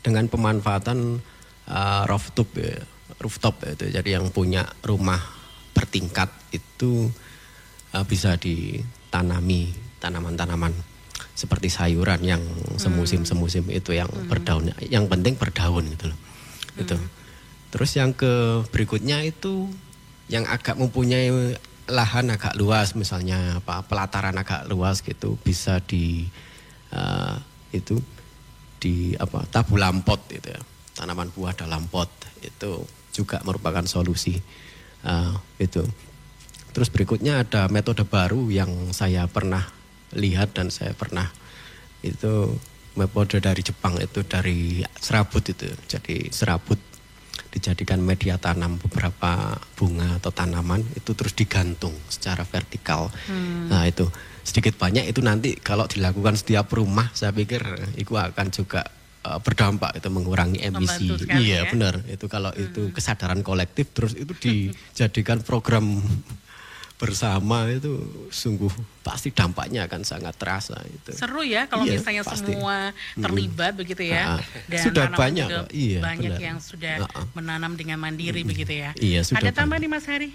dengan pemanfaatan uh, rooftop ya, rooftop ya, itu jadi yang punya rumah bertingkat itu uh, bisa ditanami tanaman-tanaman seperti sayuran yang semusim-semusim itu yang berdaun yang penting berdaun gitu loh. Gitu. Terus yang ke berikutnya itu yang agak mempunyai lahan agak luas misalnya apa pelataran agak luas gitu bisa di uh, itu di apa tabu lampot itu ya. Tanaman buah dalam pot itu juga merupakan solusi uh, itu. Terus berikutnya ada metode baru yang saya pernah lihat dan saya pernah itu metode dari Jepang itu dari serabut itu. Jadi serabut dijadikan media tanam beberapa bunga atau tanaman itu terus digantung secara vertikal. Hmm. nah itu sedikit banyak itu nanti kalau dilakukan setiap rumah saya pikir itu akan juga uh, berdampak itu mengurangi emisi. Iya ya? benar itu kalau hmm. itu kesadaran kolektif terus itu dijadikan program bersama itu sungguh pasti dampaknya akan sangat terasa itu. Seru ya kalau iya, misalnya pasti. semua terlibat hmm. begitu ya. Dan sudah banyak juga iya, banyak benar. yang sudah menanam dengan mandiri hmm. begitu ya. Iya, sudah Ada tambah nih Mas Hari?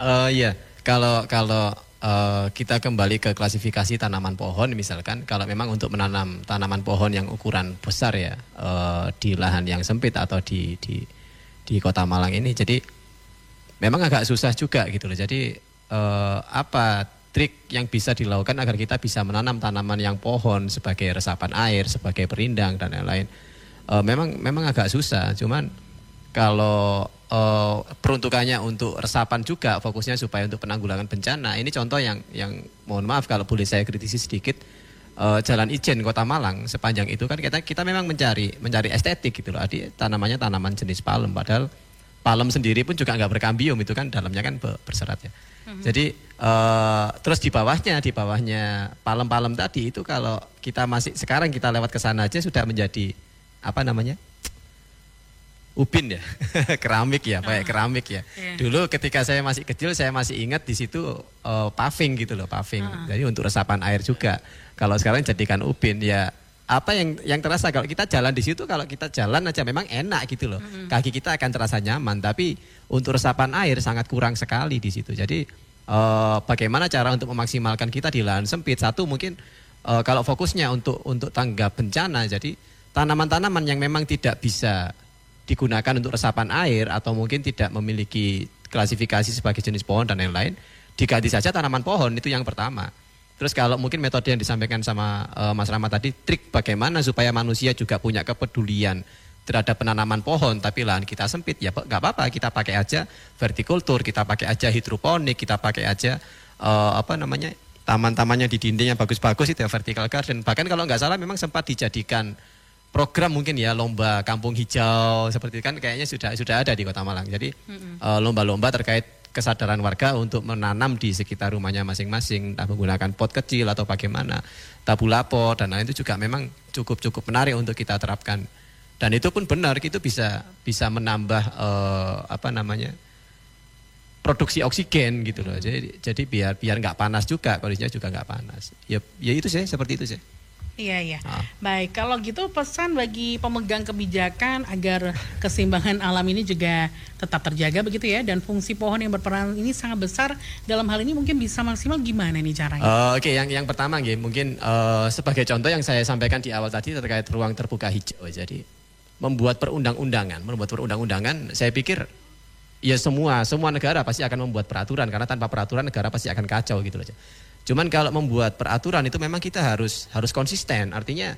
Uh, iya, kalau kalau uh, kita kembali ke klasifikasi tanaman pohon misalkan kalau memang untuk menanam tanaman pohon yang ukuran besar ya uh, di lahan yang sempit atau di di di Kota Malang ini jadi memang agak susah juga gitu loh. Jadi uh, apa trik yang bisa dilakukan agar kita bisa menanam tanaman yang pohon sebagai resapan air, sebagai perindang dan lain-lain. Memang memang agak susah, cuman kalau uh, peruntukannya untuk resapan juga fokusnya supaya untuk penanggulangan bencana. Ini contoh yang yang mohon maaf kalau boleh saya kritisi sedikit. Uh, Jalan Ijen Kota Malang sepanjang itu kan kita kita memang mencari mencari estetik gitu loh. Adi tanamannya tanaman jenis palem padahal palem sendiri pun juga nggak berkambium itu kan dalamnya kan berserat ya. hmm Jadi uh, terus di bawahnya di bawahnya palem-palem tadi itu kalau kita masih sekarang kita lewat ke sana aja sudah menjadi apa namanya? Ubin ya, keramik ya, pakai uh, keramik ya. Yeah. Dulu ketika saya masih kecil saya masih ingat di situ uh, paving gitu loh, paving. Uh. Jadi untuk resapan air juga. Kalau sekarang jadikan ubin ya apa yang yang terasa kalau kita jalan di situ kalau kita jalan aja memang enak gitu loh. Kaki kita akan terasa nyaman tapi untuk resapan air sangat kurang sekali di situ. Jadi uh, bagaimana cara untuk memaksimalkan kita di lahan sempit? Satu mungkin uh, kalau fokusnya untuk untuk tanggap bencana jadi tanaman-tanaman yang memang tidak bisa digunakan untuk resapan air atau mungkin tidak memiliki klasifikasi sebagai jenis pohon dan lain-lain diganti saja tanaman pohon itu yang pertama. Terus kalau mungkin metode yang disampaikan sama uh, Mas Rama tadi, trik bagaimana supaya manusia juga punya kepedulian terhadap penanaman pohon, tapi lahan kita sempit, ya nggak apa-apa, kita pakai aja vertikultur, kita pakai aja hidroponik, kita pakai aja uh, apa namanya taman-tamannya di dinding yang bagus-bagus itu ya vertical garden. Bahkan kalau nggak salah memang sempat dijadikan program mungkin ya lomba kampung hijau seperti itu kan kayaknya sudah sudah ada di Kota Malang. Jadi uh, lomba-lomba terkait kesadaran warga untuk menanam di sekitar rumahnya masing-masing, entah menggunakan pot kecil atau bagaimana, tabulapo dan lain itu juga memang cukup-cukup menarik untuk kita terapkan. Dan itu pun benar, itu bisa bisa menambah uh, apa namanya produksi oksigen gitu loh. Jadi jadi biar biar nggak panas juga, kondisinya juga nggak panas. Ya ya itu sih seperti itu sih. Iya iya. Ah. Baik, kalau gitu pesan bagi pemegang kebijakan agar keseimbangan alam ini juga tetap terjaga begitu ya dan fungsi pohon yang berperan ini sangat besar dalam hal ini mungkin bisa maksimal gimana nih caranya? Uh, Oke, okay. yang yang pertama gitu, mungkin uh, sebagai contoh yang saya sampaikan di awal tadi terkait ruang terbuka hijau. Jadi membuat perundang-undangan, membuat perundang-undangan, saya pikir ya semua semua negara pasti akan membuat peraturan karena tanpa peraturan negara pasti akan kacau gitu loh. Cuman kalau membuat peraturan itu memang kita harus harus konsisten. Artinya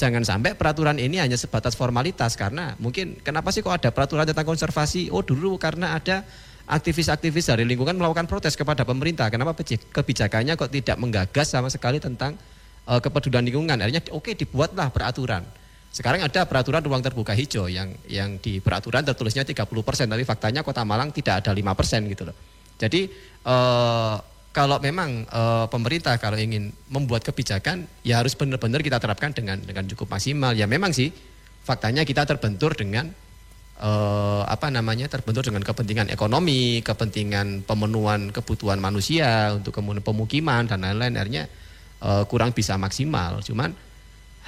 jangan sampai peraturan ini hanya sebatas formalitas karena mungkin kenapa sih kok ada peraturan tentang konservasi? Oh dulu karena ada aktivis-aktivis dari lingkungan melakukan protes kepada pemerintah. Kenapa kebijakannya kok tidak menggagas sama sekali tentang uh, kepedulian lingkungan? Akhirnya oke okay, dibuatlah peraturan. Sekarang ada peraturan ruang terbuka hijau yang yang di peraturan tertulisnya 30% tapi faktanya Kota Malang tidak ada 5% gitu loh. Jadi uh, kalau memang e, pemerintah kalau ingin membuat kebijakan ya harus benar-benar kita terapkan dengan dengan cukup maksimal. Ya memang sih faktanya kita terbentur dengan e, apa namanya terbentur dengan kepentingan ekonomi, kepentingan pemenuhan kebutuhan manusia untuk kemudian pemukiman dan lain-lain. Akhirnya e, kurang bisa maksimal. Cuman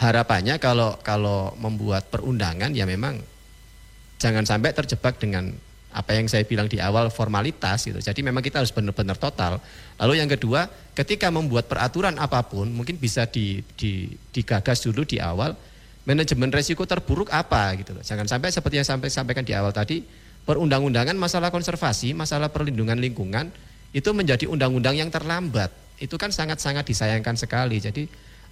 harapannya kalau kalau membuat perundangan ya memang jangan sampai terjebak dengan apa yang saya bilang di awal formalitas gitu. Jadi memang kita harus benar-benar total. Lalu yang kedua, ketika membuat peraturan apa pun mungkin bisa di, di, digagas dulu di awal manajemen resiko terburuk apa gitu loh. Jangan sampai seperti yang sampai sampaikan di awal tadi, perundang-undangan masalah konservasi, masalah perlindungan lingkungan itu menjadi undang-undang yang terlambat. Itu kan sangat-sangat disayangkan sekali. Jadi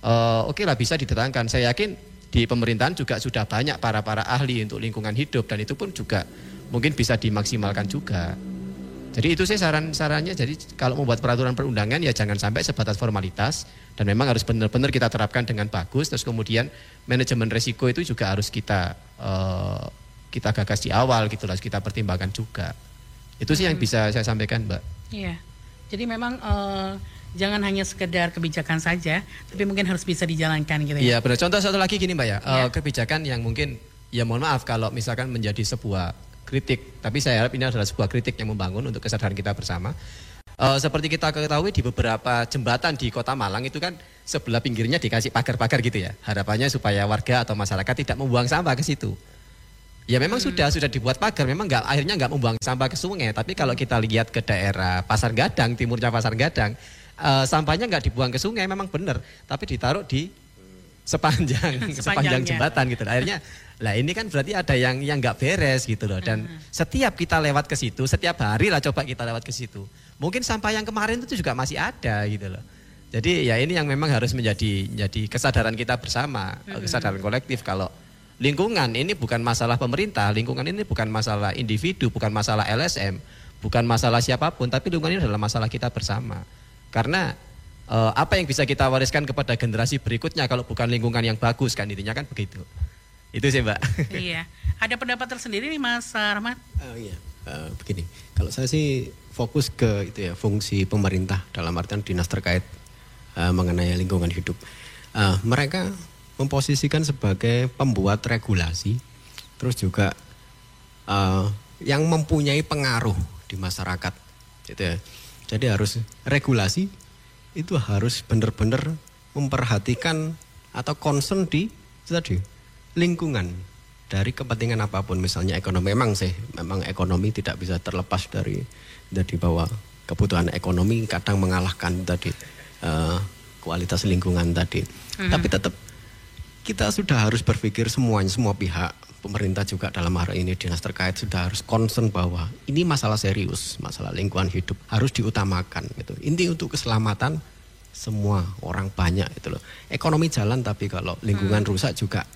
uh, oke okay lah bisa diterangkan. Saya yakin di pemerintahan juga sudah banyak para para ahli untuk lingkungan hidup dan itu pun juga mungkin bisa dimaksimalkan juga. Jadi itu sih saran-sarannya. Jadi kalau membuat peraturan perundangan ya jangan sampai sebatas formalitas dan memang harus benar-benar kita terapkan dengan bagus. Terus kemudian manajemen resiko itu juga harus kita uh, kita gagas di awal gitu lah, kita pertimbangkan juga. Itu sih yang hmm. bisa saya sampaikan, Mbak. Iya. Jadi memang uh, jangan hanya sekedar kebijakan saja, tapi mungkin harus bisa dijalankan gitu ya. Iya, benar. Contoh satu lagi gini, Mbak ya. ya. Kebijakan yang mungkin ya mohon maaf kalau misalkan menjadi sebuah kritik, tapi saya harap ini adalah sebuah kritik yang membangun untuk kesadaran kita bersama. Uh, seperti kita ketahui di beberapa jembatan di Kota Malang itu kan sebelah pinggirnya dikasih pagar-pagar gitu ya. Harapannya supaya warga atau masyarakat tidak membuang sampah ke situ. Ya memang hmm. sudah sudah dibuat pagar, memang nggak akhirnya nggak membuang sampah ke sungai. Tapi kalau kita lihat ke daerah Pasar Gadang, timurnya Pasar Gadang, uh, sampahnya nggak dibuang ke sungai, memang benar. Tapi ditaruh di sepanjang sepanjang jembatan gitu. Akhirnya lah ini kan berarti ada yang yang nggak beres gitu loh. Dan uh-huh. setiap kita lewat ke situ, setiap hari lah coba kita lewat ke situ. Mungkin sampah yang kemarin itu juga masih ada gitu loh. Jadi ya ini yang memang harus menjadi jadi kesadaran kita bersama, uh-huh. kesadaran kolektif kalau lingkungan ini bukan masalah pemerintah, lingkungan ini bukan masalah individu, bukan masalah LSM, bukan masalah siapa pun, tapi lingkungan ini adalah masalah kita bersama. Karena uh, apa yang bisa kita wariskan kepada generasi berikutnya kalau bukan lingkungan yang bagus kan intinya kan begitu. Itu sih Mbak. Iya. Ada pendapat tersendiri nih Mas Rahmat? Uh, iya. Uh, begini, kalau saya sih fokus ke itu ya fungsi pemerintah dalam artian dinas terkait uh, mengenai lingkungan hidup. Uh, mereka memposisikan sebagai pembuat regulasi, terus juga uh, yang mempunyai pengaruh di masyarakat, gitu ya. Jadi harus regulasi itu harus benar-benar memperhatikan atau concern di tadi lingkungan dari kepentingan apa pun misalnya ekonomi memang sih memang ekonomi tidak bisa terlepas dari dari bahwa kebutuhan ekonomi kadang mengalahkan tadi uh, kualitas lingkungan tadi hmm. tapi tetap kita sudah harus berpikir semuanya semua pihak pemerintah juga dalam hari ini dinas terkait sudah harus concern bahwa ini masalah serius masalah lingkungan hidup harus diutamakan gitu inti untuk keselamatan semua orang banyak itu loh ekonomi jalan tapi kalau lingkungan hmm. rusak juga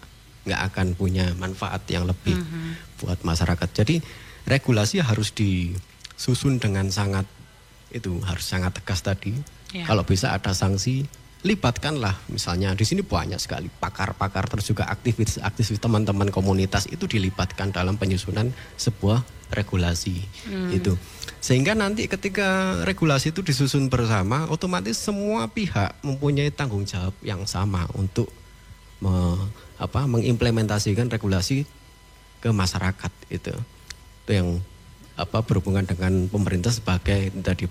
nggak akan punya manfaat yang lebih mm -hmm. buat masyarakat. Jadi regulasi harus disusun dengan sangat itu harus sangat tegas tadi. Yeah. Kalau bisa ada sanksi, libatkanlah misalnya di sini banyak sekali pakar-pakar terus juga aktivis-aktivis teman-teman komunitas itu dilibatkan dalam penyusunan sebuah regulasi mm. itu. Sehingga nanti ketika regulasi itu disusun bersama, otomatis semua pihak mempunyai tanggung jawab yang sama untuk me, apa mengimplementasikan regulasi ke masyarakat itu. Itu yang apa berhubungan dengan pemerintah sebagai tadi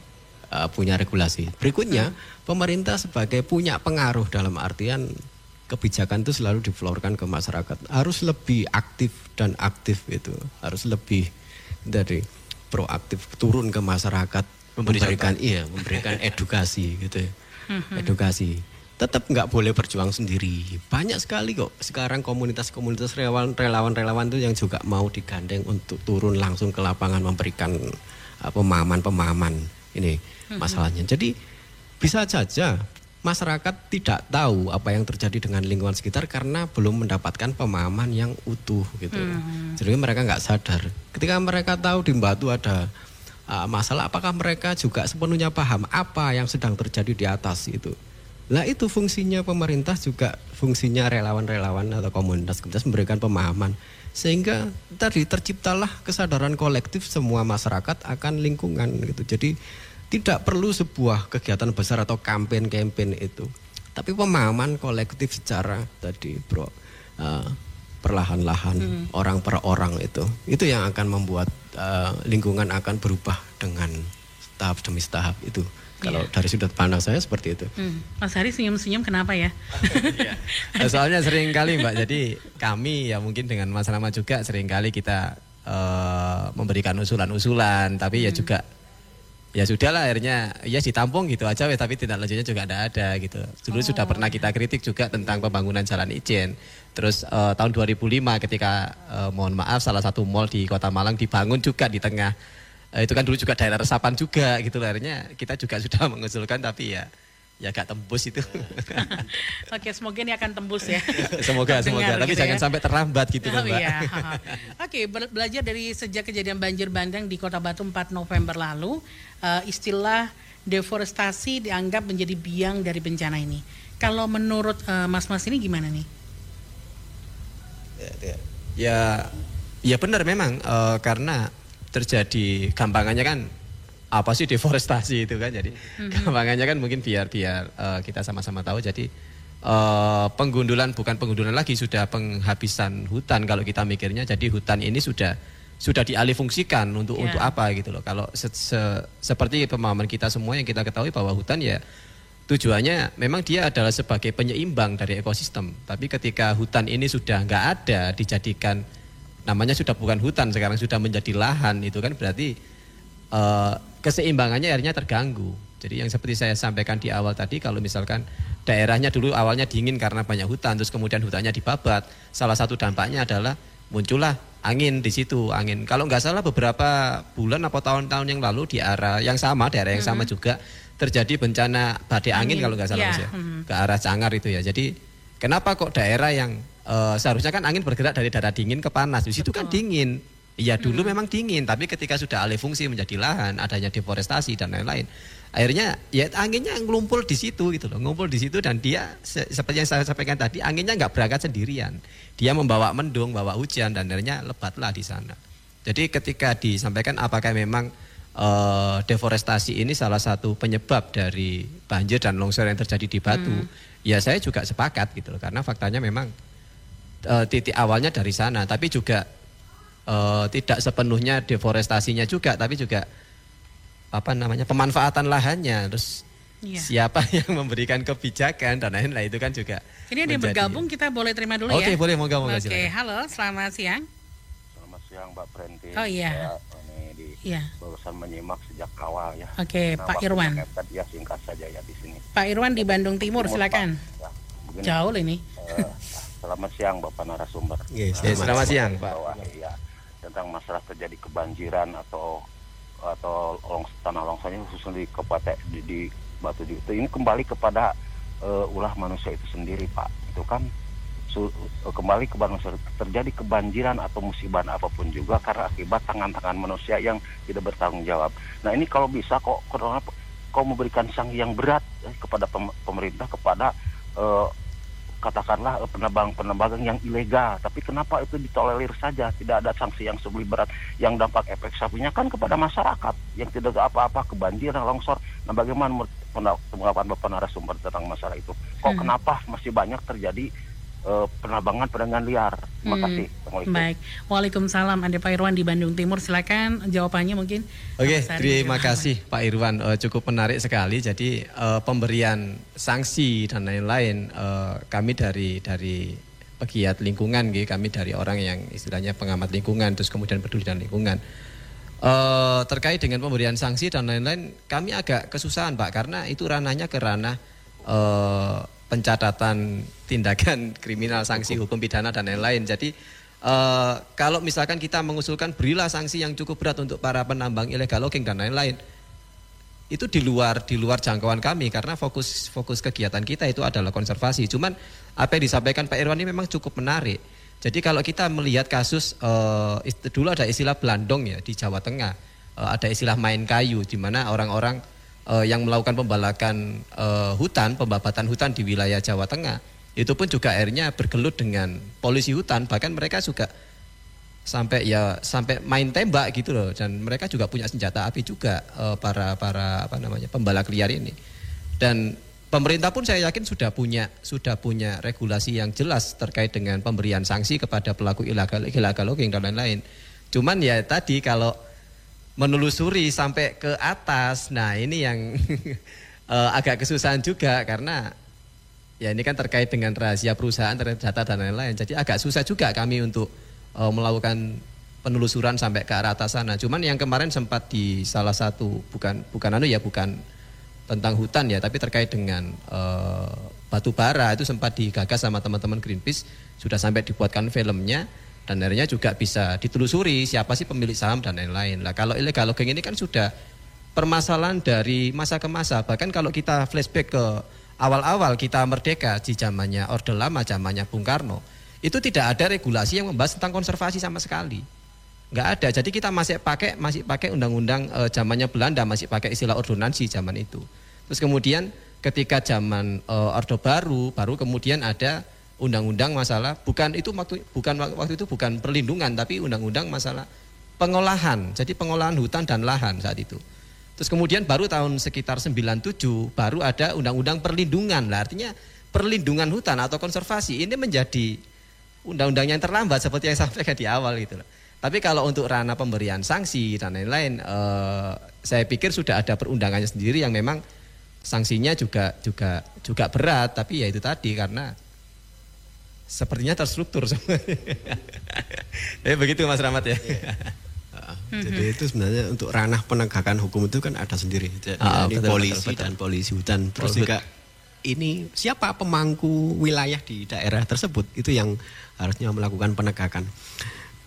uh, punya regulasi. Berikutnya hmm. pemerintah sebagai punya pengaruh dalam artian kebijakan itu selalu diflorkan ke masyarakat. Harus lebih aktif dan aktif itu. Harus lebih dari proaktif turun ke masyarakat memberikan iya memberikan edukasi gitu ya. Hmm. edukasi tetap nggak boleh berjuang sendiri. Banyak sekali kok sekarang komunitas-komunitas relawan relawan-relawan itu yang juga mau digandeng untuk turun langsung ke lapangan memberikan uh, pemahaman-pemahaman ini masalahnya. Jadi bisa saja masyarakat tidak tahu apa yang terjadi dengan lingkungan sekitar karena belum mendapatkan pemahaman yang utuh gitu. Hmm. Jadi mereka nggak sadar. Ketika mereka tahu di Batu ada uh, masalah, apakah mereka juga sepenuhnya paham apa yang sedang terjadi di atas itu? Nah itu fungsinya pemerintah juga fungsinya relawan-relawan atau komunitas-komunitas memberikan pemahaman sehingga tadi terciptalah kesadaran kolektif semua masyarakat akan lingkungan gitu. Jadi tidak perlu sebuah kegiatan besar atau kampanye-kampanye itu, tapi pemahaman kolektif secara tadi bro uh, perlahan-lahan hmm. orang per orang itu itu yang akan membuat uh, lingkungan akan berubah dengan tahap demi tahap itu. Kalau yeah. dari sudut pandang saya seperti itu. Hmm. Mas Hari senyum-senyum kenapa ya? ya? Soalnya sering kali Mbak, jadi kami ya mungkin dengan Mas Rama juga sering kali kita uh, memberikan usulan-usulan, tapi ya hmm. ya juga ya sudahlah akhirnya ya ditampung gitu aja tapi tidak lanjutnya juga ada ada gitu. Dulu oh. sudah pernah kita kritik juga tentang pembangunan jalan ijen. Terus uh, tahun 2005 ketika uh, mohon maaf salah satu mall di Kota Malang dibangun juga di tengah itu kan dulu juga daerah resapan juga gitu loh. Akhirnya kita juga sudah mengusulkan tapi ya ya gak tembus itu. Oke, semoga ini akan tembus ya. semoga semoga tapi gitu jangan ya. sampai terlambat gitu Oh, loh, Mbak. iya. Oke, be- belajar dari sejak kejadian banjir bandang di Kota Batu 4 November lalu, eh, istilah deforestasi dianggap menjadi biang dari bencana ini. Kalau menurut eh, Mas-mas ini gimana nih? Ya, ya benar memang eh, karena terjadi gampangannya kan apa sih deforestasi itu kan? Jadi gampangannya kan mungkin biar biar eh, kita sama-sama tahu. Jadi eh, penggundulan bukan penggundulan lagi sudah penghabisan hutan kalau kita mikirnya. Jadi hutan ini sudah sudah dialihfungsikan untuk Ya. untuk apa gitu loh. Kalau se- se- seperti pemahaman kita semua yang kita ketahui bahwa hutan ya tujuannya memang dia adalah sebagai penyeimbang dari ekosistem. Tapi ketika hutan ini sudah nggak ada, dijadikan namanya sudah bukan hutan, sekarang sudah menjadi lahan, itu kan berarti eh, keseimbangannya akhirnya terganggu. Jadi yang seperti saya sampaikan di awal tadi, kalau misalkan daerahnya dulu awalnya dingin karena banyak hutan, terus kemudian hutannya dibabat, salah satu dampaknya adalah muncullah angin di situ, angin. Kalau nggak salah beberapa bulan atau tahun-tahun yang lalu di arah yang sama, daerah yang sama juga terjadi bencana badai angin, Angin, kalau nggak salah ya, Mas ya, mhm. ke arah Cangar itu ya. Jadi kenapa kok daerah yang eh, seharusnya kan angin bergerak dari daerah dingin ke panas, di situ kan dingin. Iya dulu memang dingin, tapi ketika sudah alih fungsi menjadi lahan, adanya deforestasi dan lain-lain, akhirnya ya anginnya ngumpul di situ gitu loh, ngumpul di situ dan dia se- seperti yang saya sampaikan tadi, anginnya nggak berangkat sendirian, dia membawa mendung, bawa hujan dan akhirnya lebatlah di sana. Jadi ketika disampaikan apakah memang eh, deforestasi ini salah satu penyebab dari banjir dan longsor yang terjadi di Batu, ya saya juga sepakat gitu loh, karena faktanya memang eh, titik awalnya dari sana, tapi juga eh, tidak sepenuhnya deforestasinya juga, tapi juga apa namanya pemanfaatan lahannya, terus Iya. siapa yang memberikan kebijakan dan lain-lain itu kan juga. Ini ada yang bergabung, kita boleh terima dulu Oke, ya. boleh, moga moga Oke, silakan. halo, selamat siang. Selamat siang Mbak Prenti. Oh, iya. Saya ini di Iya. barusan menyimak sejak awal ya. Oke, Pak waktunya Irwan. mepet, ya singkat saja ya di sini. Pak Irwan di Bandung Timur, Timur, silakan. Pak. Ya, begini, Jauh ini. eh, selamat siang Bapak narasumber. Yes, Ya, selamat siang, Pak. Bahwa, ya, tentang masalah terjadi kebanjiran atau atau longs, tanah longsornya khususnya di kabupaten di, di Batu itu ini kembali kepada eh, ulah manusia itu sendiri Pak. Itu kan su- eh, kembali ke manusia terjadi kebanjiran atau musibah apa pun juga karena akibat tangan-tangan manusia yang tidak bertanggung jawab. Nah ini kalau bisa kok corona kau memberikan sanksi yang berat eh, kepada pem- pemerintah kepada eh, katakanlah eh, penebang-penebang yang ilegal. Tapi kenapa itu ditolerir saja? Tidak ada sanksi yang lebih berat. Yang dampak efek sampingnya kan kepada masyarakat yang tidak apa-apa kebanjiran, longsor. Nah, bagaimana menurut penda- tanggapan Bapak narasumber tentang masalah itu? Kok Hmm. kenapa masih banyak terjadi eh, penerbangan liar? Terima Hmm. kasih. Assalamualaikum. Baik, Waalaikumsalam. Ada Pak Irwan di Bandung Timur, silakan jawabannya mungkin. Oke, Ari terima kasih Pak Irwan. Eh, cukup menarik sekali. Jadi eh, pemberian sanksi dan lain-lain eh, kami dari dari pegiat lingkungan, gitu. kami dari orang yang istilahnya pengamat lingkungan, terus kemudian peduli dengan lingkungan. Eh, terkait dengan pemberian sanksi dan lain-lain, kami agak kesusahan Pak karena itu ranahnya ke ranah eh, pencatatan tindakan kriminal, sanksi hukum pidana dan lain-lain. Jadi eh, kalau misalkan kita mengusulkan berilah sanksi yang cukup berat untuk para penambang ilegal logging dan lain-lain, itu di luar di luar jangkauan kami karena fokus fokus kegiatan kita itu adalah konservasi. Cuman apa yang disampaikan Pak Irwan ini memang cukup menarik. Jadi kalau kita melihat kasus ist- dulu ada istilah belandong ya di Jawa Tengah, Eh, ada istilah main kayu di mana orang-orang eh, yang melakukan pembalakan eh, hutan, pembabatan hutan di wilayah Jawa Tengah itu pun juga akhirnya bergelut dengan polisi hutan. Bahkan mereka juga sampai ya sampai main tembak gitu loh. Dan mereka juga punya senjata api juga eh, para para apa namanya pembalak liar ini. Dan pemerintah pun saya yakin sudah punya sudah punya regulasi yang jelas terkait dengan pemberian sanksi kepada pelaku ilegal illegal logging dan lain-lain. Cuman ya tadi kalau menelusuri sampai ke atas. Nah ini yang eh, agak kesusahan juga karena ya ini kan terkait dengan rahasia perusahaan data dan lain-lain. Jadi agak susah juga kami untuk eh, melakukan penelusuran sampai ke arah atas sana. Cuman yang kemarin sempat di salah satu bukan bukan anu ya bukan tentang hutan ya tapi terkait dengan eh, batu bara itu sempat digagas sama teman-teman Greenpeace. Sudah sampai dibuatkan filmnya dan akhirnya juga bisa ditelusuri siapa sih pemilik saham dan lain-lain. Lah kalau illegal logging ini kan sudah permasalahan dari masa ke masa. Bahkan kalau kita flashback ke awal-awal kita merdeka di zamannya Orde Lama, zamannya Bung Karno, itu tidak ada regulasi yang membahas tentang konservasi sama sekali. Nggak ada. Jadi kita masih pakai masih pakai undang-undang e, zamannya Belanda, masih pakai istilah ordonansi zaman itu. Terus kemudian ketika zaman e, Orde Baru, baru kemudian ada undang-undang masalah bukan itu waktu bukan waktu itu bukan perlindungan tapi undang-undang masalah pengolahan. Jadi pengolahan hutan dan lahan saat itu. Terus kemudian baru tahun sekitar 97 baru ada undang-undang perlindungan. Lah artinya perlindungan hutan atau konservasi ini menjadi undang-undang yang terlambat seperti yang sampaikan di awal gitu loh. Tapi kalau untuk ranah pemberian sanksi dan lain-lain, eh, saya pikir sudah ada perundangannya sendiri yang memang sanksinya juga juga juga berat tapi ya itu tadi karena sepertinya terstruktur semuanya. ya begitu Mas Rahmat ya. Jadi itu sebenarnya untuk ranah penegakan hukum itu kan ada sendiri. Jadi Ah, ini betul, polisi betul, betul. dan polisi hutan. Terus Betul. juga ini siapa pemangku wilayah di daerah tersebut itu yang harusnya melakukan penegakan.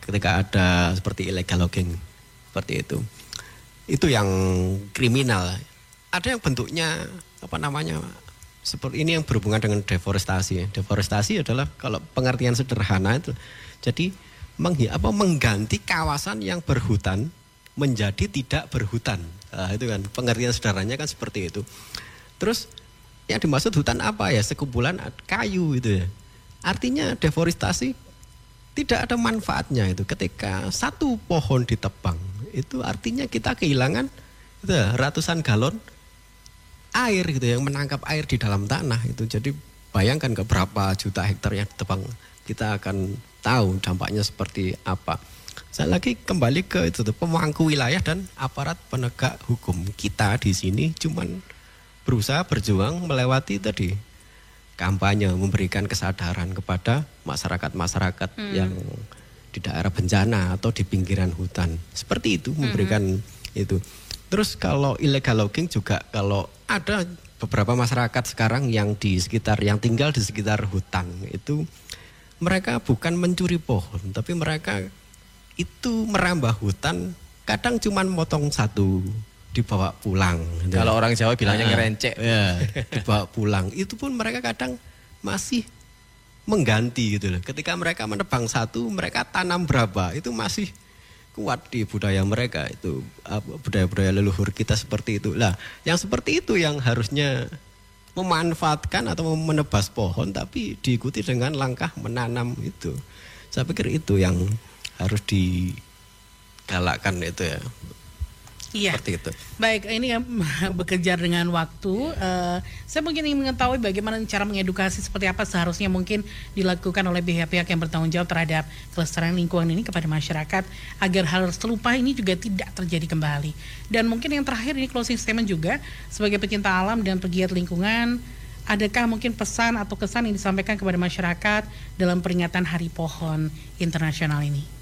Ketika ada seperti illegal logging seperti itu. Itu yang kriminal. Ada yang bentuknya apa namanya seperti ini yang berhubungan dengan deforestasi. Deforestasi adalah kalau pengertian sederhana itu jadi menghi- apa mengganti kawasan yang berhutan menjadi tidak berhutan. Nah, itu kan pengertian sederhananya kan seperti itu. Terus yang dimaksud hutan apa ya? Sekumpulan kayu itu ya. Artinya deforestasi tidak ada manfaatnya itu ketika satu pohon ditebang itu artinya kita kehilangan itu ya, ratusan galon air gitu yang menangkap air di dalam tanah itu jadi bayangkan ke berapa juta hektar yang ditebang kita akan tahu dampaknya seperti apa saya lagi kembali ke itu tuh, pemangku wilayah dan aparat penegak hukum kita di sini cuman berusaha berjuang melewati tadi kampanye memberikan kesadaran kepada masyarakat-masyarakat yang di daerah bencana atau di pinggiran hutan. Seperti itu memberikan itu. Terus kalau illegal logging juga kalau ada beberapa masyarakat sekarang yang di sekitar yang tinggal di sekitar hutan itu mereka bukan mencuri pohon tapi mereka itu merambah hutan kadang cuman motong satu dibawa pulang. Kalau orang Jawa bilangnya Ah, ngerencek. Ya, dibawa pulang. Itu pun mereka kadang masih mengganti gitu loh. Ketika mereka menebang satu, mereka tanam berapa. Itu masih kuat di budaya mereka itu budaya-budaya leluhur kita seperti itu. Lah, yang seperti itu yang harusnya memanfaatkan atau menebas pohon tapi diikuti dengan langkah menanam itu. Saya pikir itu yang harus digalakkan itu ya. Iya. Seperti itu. Baik, ini ya, bekerja dengan waktu. Eh, saya mungkin ingin mengetahui bagaimana cara mengedukasi seperti apa seharusnya mungkin dilakukan oleh pihak-pihak yang bertanggung jawab terhadap kelestarian lingkungan ini kepada masyarakat agar hal serupa ini juga tidak terjadi kembali. Dan mungkin yang terakhir ini closing statement juga sebagai pecinta alam dan pegiat lingkungan, adakah mungkin pesan atau kesan yang disampaikan kepada masyarakat dalam peringatan Hari Pohon Internasional ini?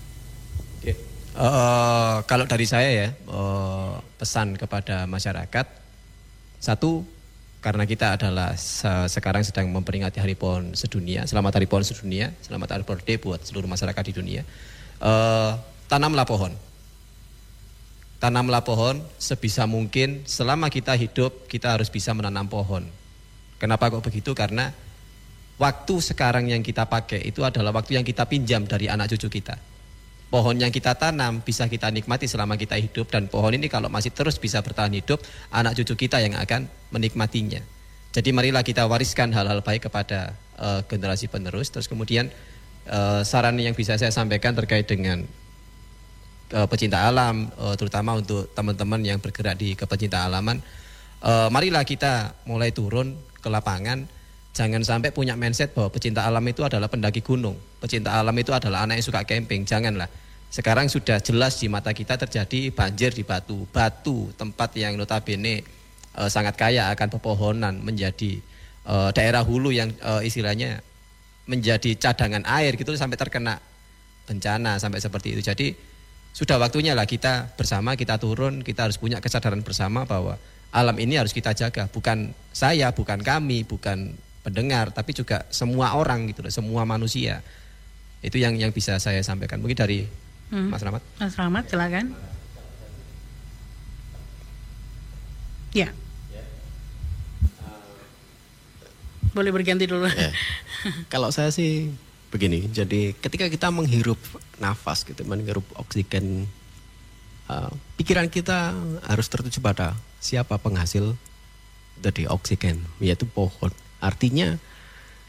Eh, kalau dari saya ya eh, pesan kepada masyarakat satu karena kita adalah se- sekarang sedang memperingati Hari Pohon Sedunia, selamat Hari Pohon Sedunia, selamat Arbor Day buat seluruh masyarakat di dunia. Eh, tanamlah pohon, tanamlah pohon sebisa mungkin selama kita hidup kita harus bisa menanam pohon. Kenapa kok begitu? Karena waktu sekarang yang kita pakai itu adalah waktu yang kita pinjam dari anak cucu kita pohon yang kita tanam bisa kita nikmati selama kita hidup. Dan pohon ini kalau masih terus bisa bertahan hidup anak cucu kita yang akan menikmatinya. Jadi marilah kita wariskan hal-hal baik kepada eh, generasi penerus. Terus kemudian eh, saran yang bisa saya sampaikan terkait dengan eh, pecinta alam eh, terutama untuk teman-teman yang bergerak di kepecinta alaman eh, marilah kita mulai turun ke lapangan jangan sampai punya mindset bahwa pecinta alam itu adalah pendaki gunung pecinta alam itu adalah anak yang suka camping janganlah sekarang sudah jelas di mata kita terjadi banjir di Batu Batu tempat yang notabene eh, sangat kaya akan pepohonan menjadi eh, daerah hulu yang eh, istilahnya menjadi cadangan air gitu sampai terkena bencana sampai seperti itu. Jadi sudah waktunya lah kita bersama kita turun, kita harus punya kesadaran bersama bahwa alam ini harus kita jaga. Bukan saya, bukan kami, bukan pendengar, tapi juga semua orang gitu loh, semua manusia. Itu yang yang bisa saya sampaikan. Mungkin dari Hmm. Mas Rahmat. Mas Rahmat, silakan. Ya. Boleh berganti dulu. Ya. Kalau saya sih begini, jadi ketika kita menghirup nafas gitu, menghirup oksigen, uh, pikiran kita harus tertuju pada siapa penghasil dari oksigen, yaitu pohon. Artinya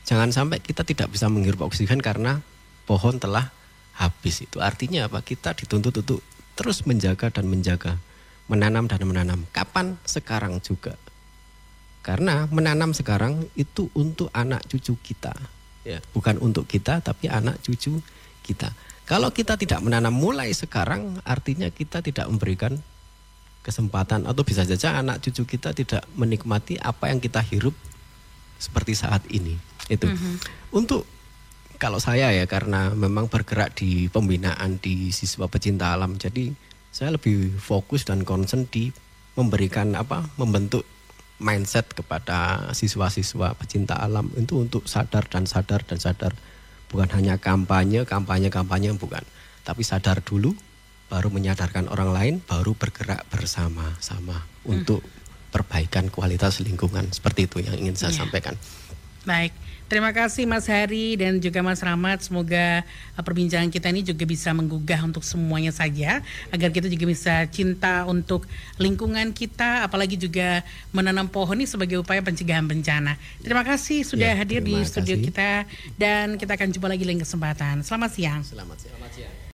jangan sampai kita tidak bisa menghirup oksigen karena pohon telah habis itu. Artinya apa? Kita dituntut untuk terus menjaga dan menjaga, menanam dan menanam. Kapan? Sekarang juga. Karena menanam sekarang itu untuk anak cucu kita, ya, bukan untuk kita tapi anak cucu kita. Kalau kita tidak menanam mulai sekarang, artinya kita tidak memberikan kesempatan atau bisa saja anak cucu kita tidak menikmati apa yang kita hirup seperti saat ini. Itu. Untuk kalau saya ya karena memang bergerak di pembinaan di siswa pecinta alam, jadi saya lebih fokus dan concern di memberikan apa membentuk mindset kepada siswa-siswa pecinta alam itu untuk sadar dan sadar dan sadar. Bukan hanya kampanye kampanye kampanye bukan. Tapi sadar dulu baru menyadarkan orang lain baru bergerak bersama-sama untuk perbaikan kualitas lingkungan seperti itu yang ingin saya Iya. sampaikan Baik, terima kasih Mas Hari dan juga Mas Rahmat. Semoga uh, perbincangan kita ini juga bisa menggugah untuk semuanya saja, agar kita juga bisa cinta untuk lingkungan kita, apalagi juga menanam pohon ini sebagai upaya pencegahan bencana. Terima kasih sudah Ya, hadir di terima studio kasih. kita dan kita akan jumpa lagi lain kesempatan. Selamat siang. selamat siang